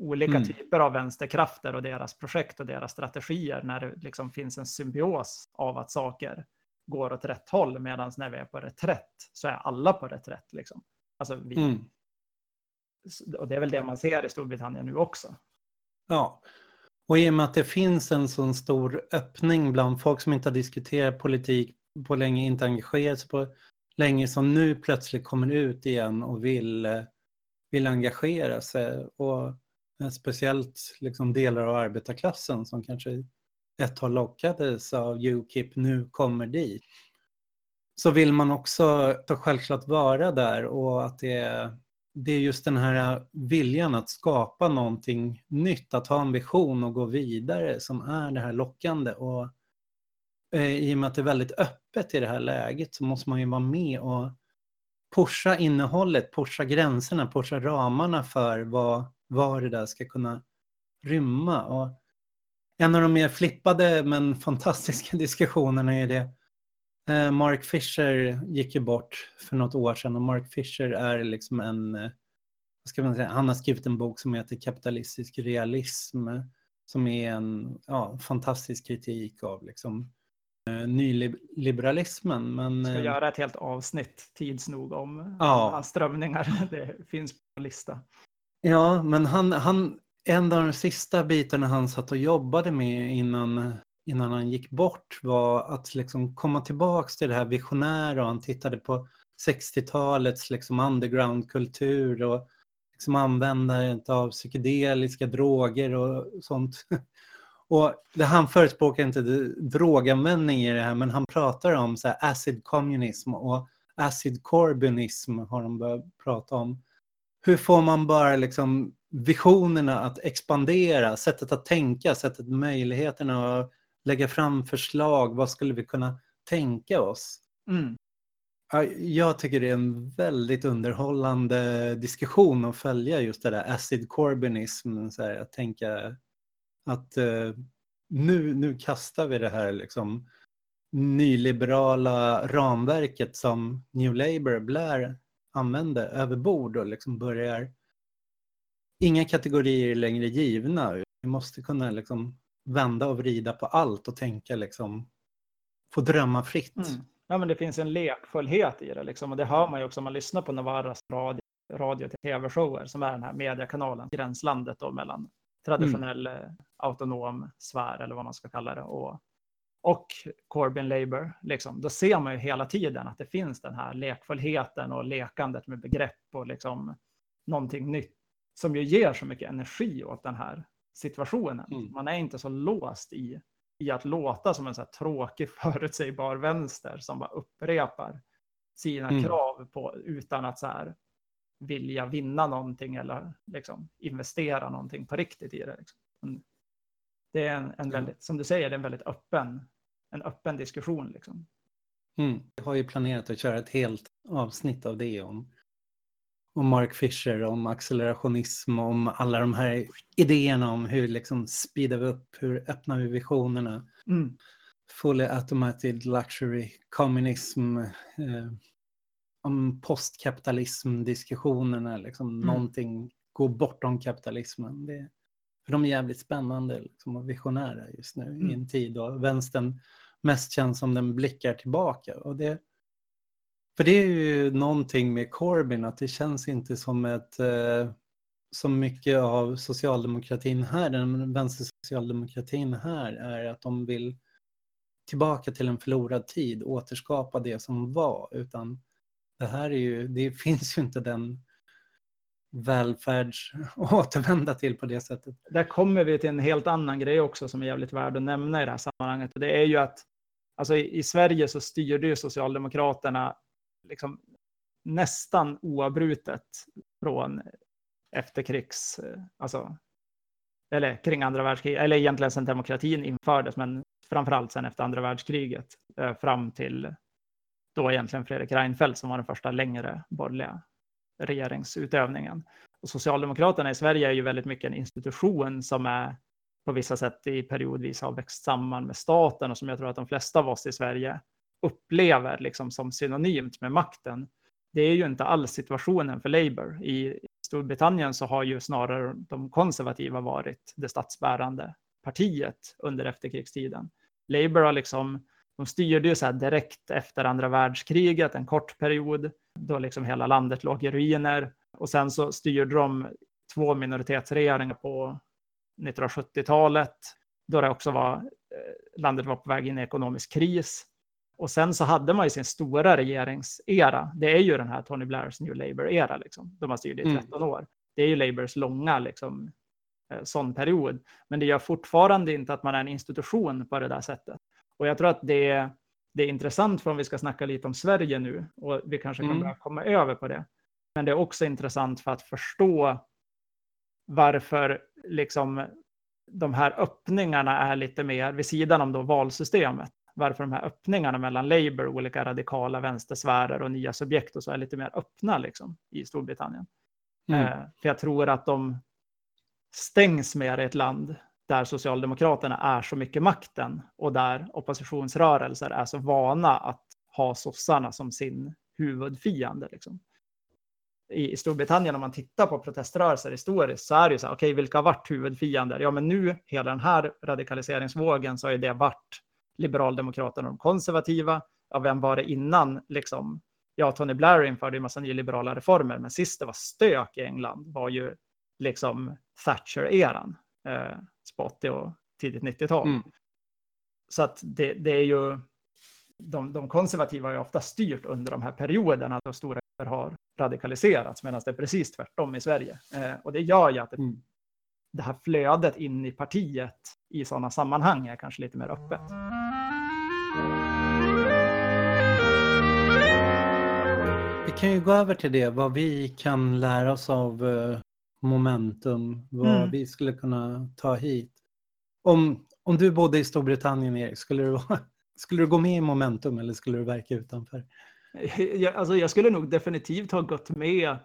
olika mm. typer av vänsterkrafter och deras projekt och deras strategier när det liksom finns en symbios av att saker går åt rätt håll medan när vi är på reträtt så är alla på reträtt. Liksom. Alltså vi, mm. Och det är väl det man ser i Storbritannien nu också. Ja, och i och med att det finns en sån stor öppning bland folk som inte har diskuterat politik på länge inte engagerat sig på länge som nu plötsligt kommer ut igen och vill, vill engagera sig. Och speciellt liksom delar av arbetarklassen som kanske ett tag lockades av Ukip nu kommer dit. Så vill man också självklart vara där och att det är, det är just den här viljan att skapa någonting nytt, att ha en vision och gå vidare som är det här lockande. Och Eh, i och med att det är väldigt öppet i det här läget så måste man ju vara med och pusha innehållet, pusha gränserna, pusha ramarna för vad, vad det där ska kunna rymma. Och en av de mer flippade men fantastiska diskussionerna är det eh, Mark Fisher gick ju bort för något år sedan och Mark Fisher är liksom en, eh, vad ska man säga, han har skrivit en bok som heter Kapitalistisk realism som är en ja, fantastisk kritik av liksom Eh, nyliberalismen. Men, ska eh, göra ett helt avsnitt tids nog om ja. strömningar. Det finns på lista. Ja, men han, han, en av de sista bitarna han satt och jobbade med innan, innan han gick bort var att liksom komma tillbaks till det här visionära och han tittade på 60-talets liksom undergroundkultur och liksom användandet av psykedeliska droger och sånt. Och det, han förespråkar inte droganvändning i det här men han pratar om så acid communism och acid corbynism har de börjat prata om. Hur får man bara liksom visionerna att expandera, sättet att tänka, sättet möjligheterna att lägga fram förslag, vad skulle vi kunna tänka oss? Mm. Jag tycker det är en väldigt underhållande diskussion att följa just det där acid corbynism, så här, att tänka att eh, nu, nu kastar vi det här liksom nyliberala ramverket som New Labour, Blair använde över bord och liksom börjar inga kategorier är längre givna. Vi måste kunna liksom vända och vrida på allt och tänka liksom få drömma fritt. Mm. Ja, men det finns en lekfullhet i det liksom. och det hör man ju också om man lyssnar på Navarras radio, radio till tv-shower som är den här mediekanalen, gränslandet då mellan traditionell mm. Autonom sfär eller vad man ska kalla det och, och Corbyn Labour. Liksom. Då ser man ju hela tiden att det finns den här lekfullheten och lekandet med begrepp och liksom någonting nytt som ju ger så mycket energi åt den här situationen. Mm. Man är inte så låst i, i att låta som en så tråkig förutsägbar vänster som bara upprepar sina mm. krav på utan att så här vilja vinna någonting eller liksom investera någonting på riktigt i det. Liksom. Det är en, en väldigt, som du säger, det är en väldigt öppen, en öppen diskussion. Liksom. Mm. Jag har ju planerat att köra ett helt avsnitt av det om om Mark Fisher, om accelerationism, om alla de här idéerna om hur liksom speedar vi upp, hur öppnar vi visionerna. Mm. Fully automated luxury, kommunism, eh, om postkapitalism-diskussionerna, liksom mm. någonting går bortom kapitalismen. Det, för de är jävligt spännande liksom, och visionära just nu mm. i en tid då vänstern mest känns som den blickar tillbaka. Och det, för det är ju någonting med Corbyn att det känns inte som ett eh, som mycket av socialdemokratin här, den vänstersocialdemokratin här, är att de vill tillbaka till en förlorad tid, återskapa det som var, utan det här är ju, det finns ju inte den välfärds att återvända till på det sättet. Där kommer vi till en helt annan grej också som är jävligt värd att nämna i det här sammanhanget. Det är ju att alltså i, i Sverige så styrde ju Socialdemokraterna liksom nästan oavbrutet från efterkrigs, eh, alltså, eller kring andra världskriget, eller egentligen sedan demokratin infördes, men framförallt sedan efter andra världskriget, eh, fram till då egentligen Fredrik Reinfeldt som var den första längre borgerliga regeringsutövningen. Och Socialdemokraterna i Sverige är ju väldigt mycket en institution som är på vissa sätt i periodvis har växt samman med staten och som jag tror att de flesta av oss i Sverige upplever liksom som synonymt med makten. Det är ju inte alls situationen för Labour. I Storbritannien så har ju snarare de konservativa varit det statsbärande partiet under efterkrigstiden. Labour har liksom, de styrde ju så här direkt efter andra världskriget, en kort period, då liksom hela landet låg i ruiner. Och sen så styrde de två minoritetsregeringar på 1970-talet, då det också var, eh, landet var på väg in i ekonomisk kris. Och sen så hade man ju sin stora regeringsera. Det är ju den här Tony Blairs New Labour-era, liksom. de har styrt i 13 mm. år. Det är ju Labours långa liksom, eh, sån period. Men det gör fortfarande inte att man är en institution på det där sättet. Och jag tror att det är, det är intressant för om vi ska snacka lite om Sverige nu och vi kanske kommer mm. komma över på det. Men det är också intressant för att förstå varför liksom de här öppningarna är lite mer vid sidan om då valsystemet varför de här öppningarna mellan Labour, olika radikala vänstersfärer och nya subjekt och så är lite mer öppna liksom, i Storbritannien. Mm. Eh, för jag tror att de stängs mer i ett land där Socialdemokraterna är så mycket makten och där oppositionsrörelser är så vana att ha sossarna som sin huvudfiende. Liksom. I, I Storbritannien, om man tittar på proteströrelser historiskt, så är det ju så här, okej, okay, vilka har varit huvudfiender? Ja, men nu, hela den här radikaliseringsvågen, så har det varit liberaldemokraterna och de konservativa. Ja, vem var det innan? Liksom, ja, Tony Blair införde en massa nyliberala reformer, men sist det var stök i England var ju liksom Thatcher-eran eh, 80 och tidigt 90-tal. Mm. så att det, det är ju de, de konservativa har ju ofta styrt under de här perioderna då stora har radikaliserats, medan det är precis tvärtom i Sverige. Eh, och det gör ju att det, mm. det här flödet in i partiet i sådana sammanhang är kanske lite mer öppet. Vi kan ju gå över till det, vad vi kan lära oss av uh, momentum, vad mm. vi skulle kunna ta hit. Om, om du bodde i Storbritannien, Erik, skulle du, skulle du gå med i momentum eller skulle du verka utanför? Jag, alltså jag skulle nog definitivt ha gått med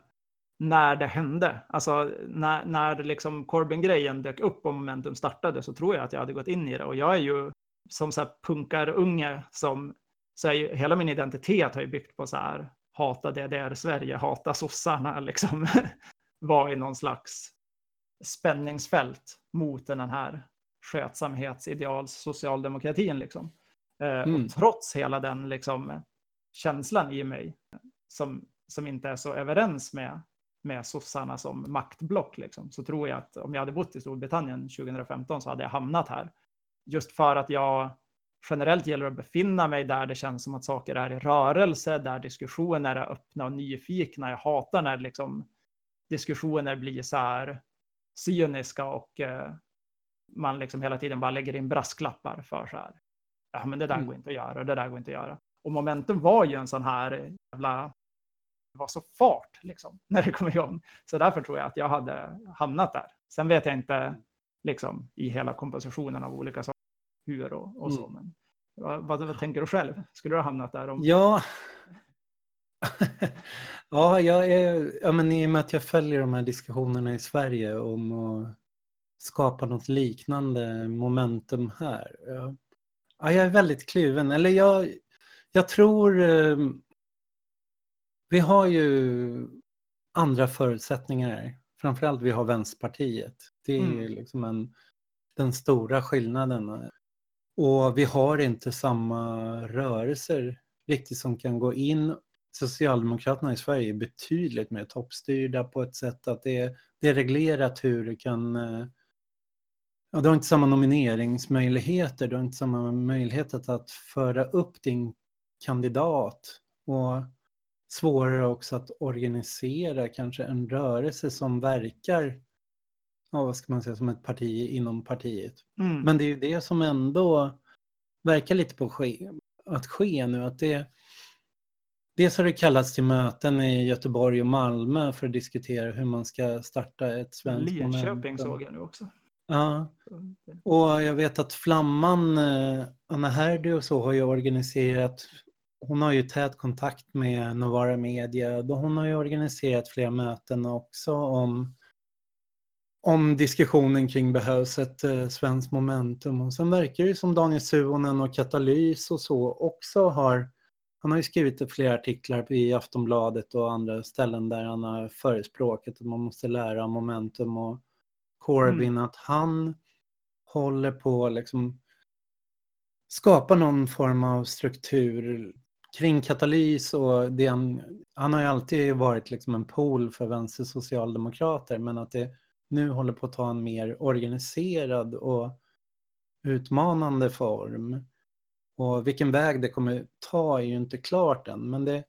när det hände. Alltså när, när liksom Corbyn-grejen dök upp och momentum startade så tror jag att jag hade gått in i det. Och jag är ju som så här punkarunge som, så är, hela min identitet har ju byggt på så här hata DDR-Sverige, hata sossarna, liksom var i någon slags spänningsfält mot den här skötsamhetsideals socialdemokratin. Liksom. Eh, mm. Och trots hela den liksom, känslan i mig som, som inte är så överens med, med sossarna som maktblock, liksom, så tror jag att om jag hade bott i Storbritannien 2015 så hade jag hamnat här. Just för att jag generellt gäller att befinna mig där det känns som att saker är i rörelse, där diskussioner är öppna och nyfikna. Jag hatar när liksom diskussioner blir så här cyniska och eh, man liksom hela tiden bara lägger in brasklappar för så här. Ja, men det där mm. går inte att göra och det där går inte att göra. Och momentum var ju en sån här jävla, det var så fart liksom när det kom igång. Så därför tror jag att jag hade hamnat där. Sen vet jag inte liksom i hela kompositionen av olika saker hur och, och så. Mm. Men vad, vad, vad, tänker du själv? Skulle du ha hamnat där? Om... Ja. ja, jag är, ja, men i och med att jag följer de här diskussionerna i Sverige om att skapa något liknande momentum här. Ja, jag är väldigt kluven. Eller jag, jag tror... Eh, vi har ju andra förutsättningar. Framförallt vi har Vänsterpartiet. Det är mm. liksom en, den stora skillnaden. Och vi har inte samma rörelser riktigt som kan gå in. Socialdemokraterna i Sverige är betydligt mer toppstyrda på ett sätt att det är, det är reglerat hur du kan eh, Ja, du har inte samma nomineringsmöjligheter, du har inte samma möjlighet att föra upp din kandidat och svårare också att organisera kanske en rörelse som verkar ja, vad ska man säga, som ett parti inom partiet. Mm. Men det är ju det som ändå verkar lite på ske, att ske nu. Att det, dels har det kallats till möten i Göteborg och Malmö för att diskutera hur man ska starta ett svenskt Linköping såg jag nu också. Ja, och jag vet att Flamman, eh, Anna Herdy och så har ju organiserat, hon har ju tät kontakt med Novara Media, hon har ju organiserat flera möten också om om diskussionen kring behövs ett eh, svenskt momentum. Och sen verkar det som Daniel Suonen och Katalys och så också har han har ju skrivit flera artiklar i Aftonbladet och andra ställen där han har förespråkat att man måste lära momentum och Corbyn mm. att han håller på att liksom skapa någon form av struktur kring katalys och det han, han har ju alltid varit liksom en pool för vänstersocialdemokrater men att det nu håller på att ta en mer organiserad och utmanande form. Och vilken väg det kommer ta är ju inte klart än, men det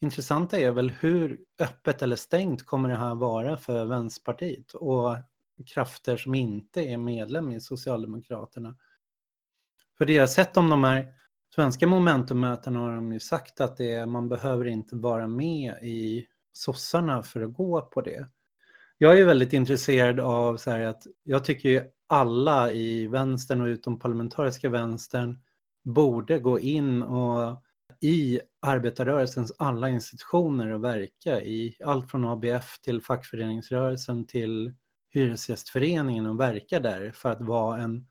intressanta är väl hur öppet eller stängt kommer det här vara för Vänsterpartiet och krafter som inte är medlem i Socialdemokraterna. För det jag sett om de här svenska momentummötena har de ju sagt att det är, man behöver inte vara med i sossarna för att gå på det jag är väldigt intresserad av så här att jag tycker ju alla i vänstern och utom parlamentariska vänstern borde gå in och i arbetarrörelsens alla institutioner och verka i allt från ABF till fackföreningsrörelsen till Hyresgästföreningen och verka där för att vara en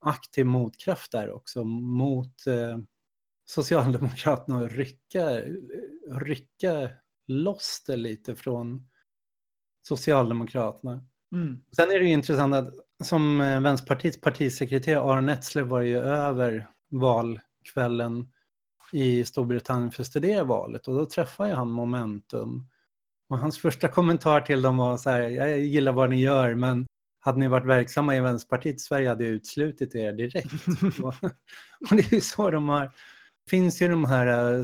aktiv motkraft där också mot eh, Socialdemokraterna och rycka, rycka loss det lite från Socialdemokraterna. Mm. Sen är det ju intressant att som eh, Vänsterpartiets partisekreterare Aron Etzler var ju över valkvällen i Storbritannien för att studera valet och då träffade han Momentum. Och hans första kommentar till dem var så här, jag gillar vad ni gör men hade ni varit verksamma i Vänsterpartiet Sverige hade jag utslutit er direkt. och det är ju så de har, finns ju de här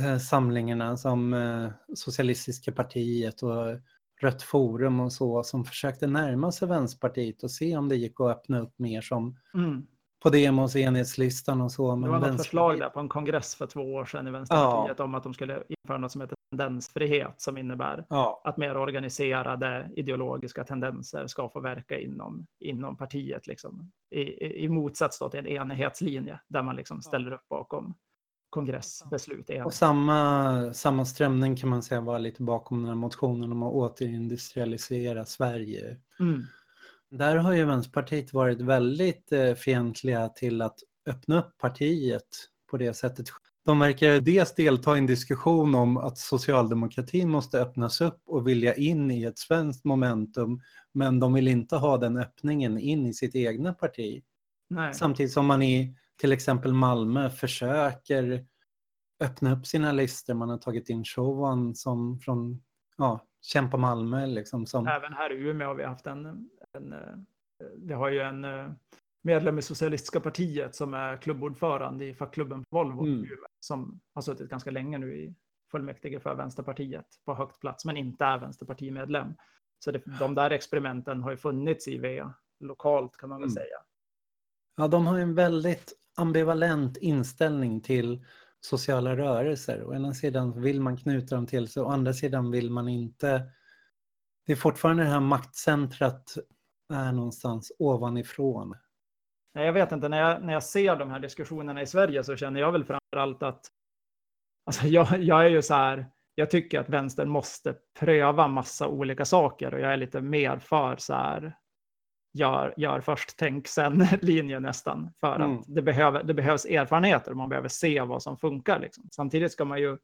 äh, samlingarna som äh, Socialistiska partiet och Rött Forum och så som försökte närma sig Vänsterpartiet och se om det gick att öppna upp mer som mm. På Demos enhetslistan och så. Men det var något förslag där på en kongress för två år sedan i Vänsterpartiet ja. om att de skulle införa något som heter tendensfrihet som innebär ja. att mer organiserade ideologiska tendenser ska få verka inom, inom partiet liksom. I, i, i motsats till en enhetslinje där man liksom ställer upp bakom kongressbeslut. Och samma, samma strömning kan man säga var lite bakom den här motionen om att återindustrialisera Sverige. Mm. Där har ju Vänsterpartiet varit väldigt eh, fientliga till att öppna upp partiet på det sättet. De verkar dels delta i en diskussion om att socialdemokratin måste öppnas upp och vilja in i ett svenskt momentum, men de vill inte ha den öppningen in i sitt egna parti. Nej. Samtidigt som man i till exempel Malmö försöker öppna upp sina listor. Man har tagit in Showan som från ja, Kämpa Malmö. Liksom, som... Även här i Umeå har vi haft en, en vi har ju en medlem i Socialistiska partiet som är klubbordförande i fackklubben Volvo mm. som har suttit ganska länge nu i fullmäktige för Vänsterpartiet på högt plats men inte är vänsterpartimedlem. Så det, de där experimenten har ju funnits i V lokalt kan man väl mm. säga. Ja, de har en väldigt ambivalent inställning till sociala rörelser. Å ena sidan vill man knyta dem till sig, å andra sidan vill man inte. Det är fortfarande det här maktcentrat är någonstans ovanifrån. Jag vet inte, när jag, när jag ser de här diskussionerna i Sverige så känner jag väl framför allt att alltså jag, jag är ju så här, jag tycker att vänstern måste pröva massa olika saker och jag är lite mer för så här gör, gör först, tänk sen linje nästan. För mm. att det, behöver, det behövs erfarenheter, man behöver se vad som funkar. Liksom. Samtidigt ska man ju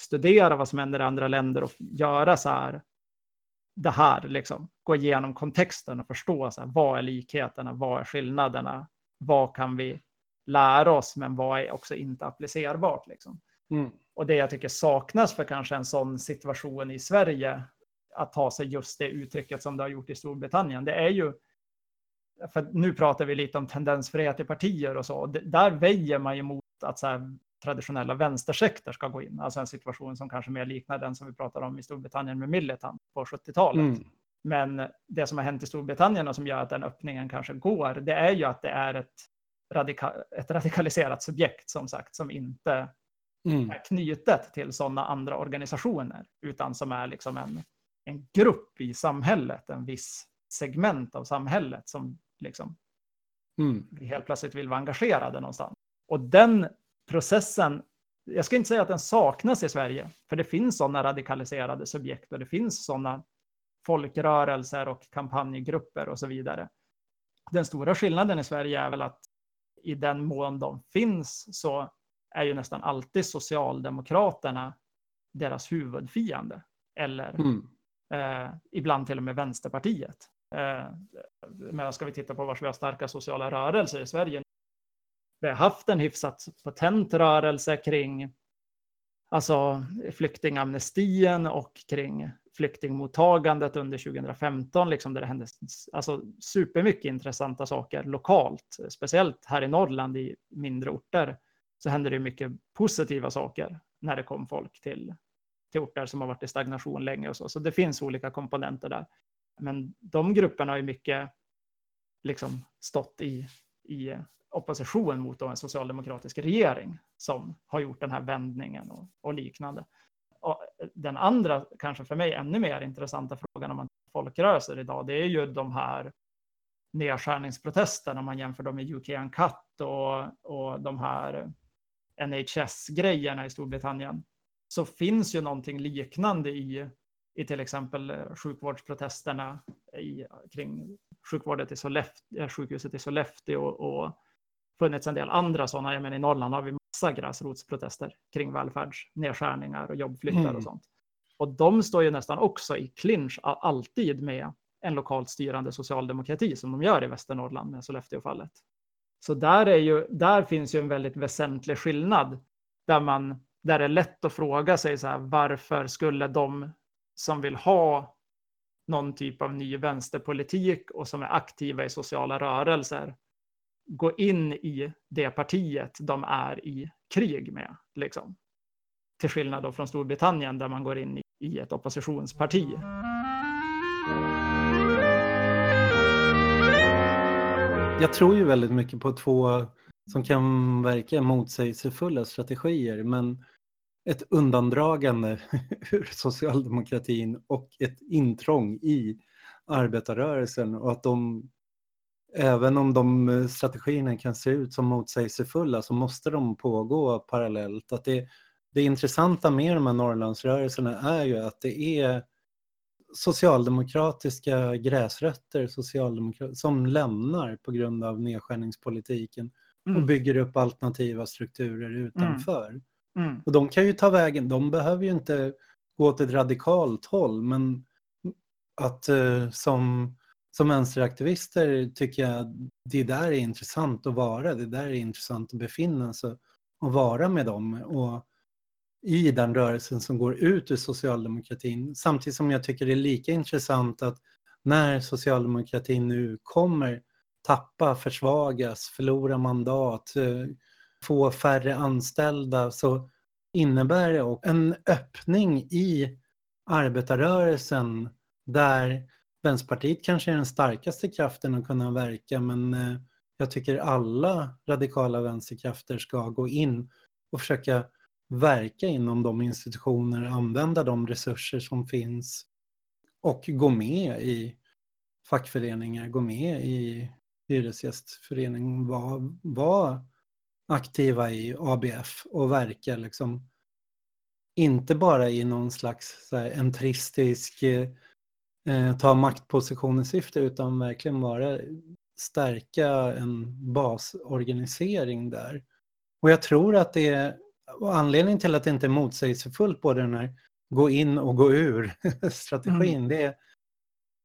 studera vad som händer i andra länder och göra så här, det här, liksom. gå igenom kontexten och förstå så här, vad är likheterna, vad är skillnaderna, vad kan vi lära oss, men vad är också inte applicerbart. Liksom. Mm. Och det jag tycker saknas för kanske en sån situation i Sverige, att ta sig just det uttrycket som det har gjort i Storbritannien, det är ju för nu pratar vi lite om tendensfrihet i partier och så. Där väjer man ju mot att så här, traditionella vänstersekter ska gå in. Alltså en situation som kanske mer liknar den som vi pratar om i Storbritannien med Militant på 70-talet. Mm. Men det som har hänt i Storbritannien och som gör att den öppningen kanske går, det är ju att det är ett, radika ett radikaliserat subjekt som sagt, som inte mm. är knutet till sådana andra organisationer, utan som är liksom en, en grupp i samhället, en viss segment av samhället som liksom, mm. helt plötsligt vill vara engagerade någonstans. Och den processen, jag ska inte säga att den saknas i Sverige, för det finns sådana radikaliserade subjekt och det finns sådana folkrörelser och kampanjgrupper och så vidare. Den stora skillnaden i Sverige är väl att i den mån de finns så är ju nästan alltid Socialdemokraterna deras huvudfiende. Eller mm. eh, ibland till och med Vänsterpartiet. Eh, men ska vi titta på var vi har starka sociala rörelser i Sverige. Vi har haft en hyfsat potent rörelse kring alltså flyktingamnestien och kring flyktingmottagandet under 2015, liksom där det hände alltså, supermycket intressanta saker lokalt, speciellt här i Norrland i mindre orter, så hände det mycket positiva saker när det kom folk till, till orter som har varit i stagnation länge och så. Så det finns olika komponenter där. Men de grupperna har ju mycket liksom stått i, i opposition mot en socialdemokratisk regering som har gjort den här vändningen och, och liknande. Och den andra, kanske för mig ännu mer intressanta frågan om man folkrörelser idag, det är ju de här nedskärningsprotesterna, om man jämför dem med UK Uncut och, och de här NHS-grejerna i Storbritannien, så finns ju någonting liknande i i till exempel eh, sjukvårdsprotesterna i, kring sjukvården i Sollefteå, eh, sjukhuset i Sollefteå och, och funnits en del andra sådana. Jag menar, I Norrland har vi massa gräsrotsprotester kring välfärdsnedskärningar och jobbflyttar mm. och sånt. Och de står ju nästan också i clinch alltid med en lokalt styrande socialdemokrati som de gör i Västernorrland med Sollefteåfallet. Så där, är ju, där finns ju en väldigt väsentlig skillnad där, man, där det är lätt att fråga sig så här, varför skulle de som vill ha någon typ av ny vänsterpolitik och som är aktiva i sociala rörelser gå in i det partiet de är i krig med. Liksom. Till skillnad då från Storbritannien där man går in i ett oppositionsparti. Jag tror ju väldigt mycket på två som kan verka motsägelsefulla strategier men ett undandragande ur socialdemokratin och ett intrång i arbetarrörelsen och att de även om de strategierna kan se ut som motsägelsefulla så måste de pågå parallellt. Att det, det intressanta med de här Norrlandsrörelserna är ju att det är socialdemokratiska gräsrötter socialdemokrat som lämnar på grund av nedskärningspolitiken mm. och bygger upp alternativa strukturer utanför. Mm. Mm. Och de kan ju ta vägen, de behöver ju inte gå åt ett radikalt håll men att uh, som, som vänsteraktivister tycker jag det där är intressant att vara, det där är intressant att befinna sig och vara med dem och i den rörelsen som går ut ur socialdemokratin. Samtidigt som jag tycker det är lika intressant att när socialdemokratin nu kommer tappa, försvagas, förlora mandat, eh, få färre anställda så innebär det också en öppning i arbetarrörelsen där Vänsterpartiet kanske är den starkaste kraften att kunna verka men eh, jag tycker alla radikala vänsterkrafter ska gå in och försöka verka inom de institutioner, använda de resurser som finns och gå med i fackföreningar, gå med i hyresgästförening, vara var aktiva i ABF och verka liksom inte bara i någon slags så här, entristisk eh, eh, ta maktposition i syfte utan verkligen vara stärka en basorganisering där. Och jag tror att det är anledningen till att det inte är motsägelsefullt både den här gå in och gå ur strategin, mm. det, är,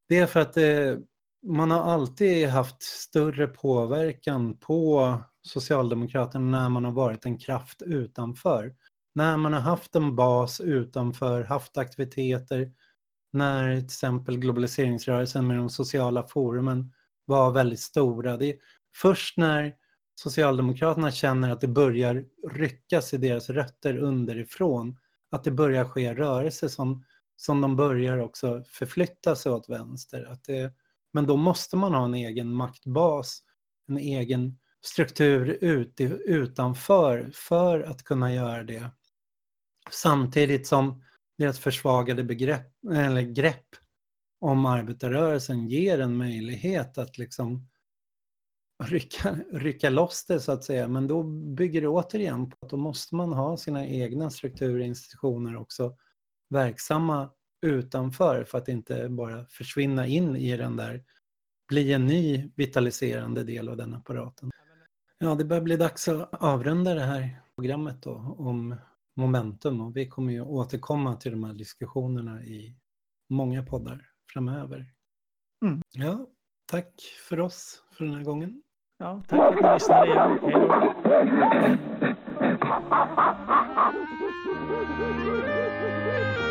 det är för att det, man har alltid haft större påverkan på Socialdemokraterna när man har varit en kraft utanför. När man har haft en bas utanför, haft aktiviteter, när till exempel globaliseringsrörelsen med de sociala forumen var väldigt stora. Det är först när Socialdemokraterna känner att det börjar ryckas i deras rötter underifrån. Att det börjar ske rörelser som, som de börjar också förflytta sig åt vänster. Att det, men då måste man ha en egen maktbas, en egen struktur ut, utanför för att kunna göra det. Samtidigt som deras försvagade begrepp, eller grepp om arbetarrörelsen ger en möjlighet att liksom rycka, rycka loss det så att säga. Men då bygger det återigen på att då måste man ha sina egna strukturer och institutioner också verksamma utanför för att inte bara försvinna in i den där, bli en ny vitaliserande del av den apparaten. Ja, det börjar bli dags att avrunda det här programmet då om momentum och vi kommer ju återkomma till de här diskussionerna i många poddar framöver. Mm. Ja, tack för oss för den här gången. Ja, tack för att ni lyssnade igen. Hej då.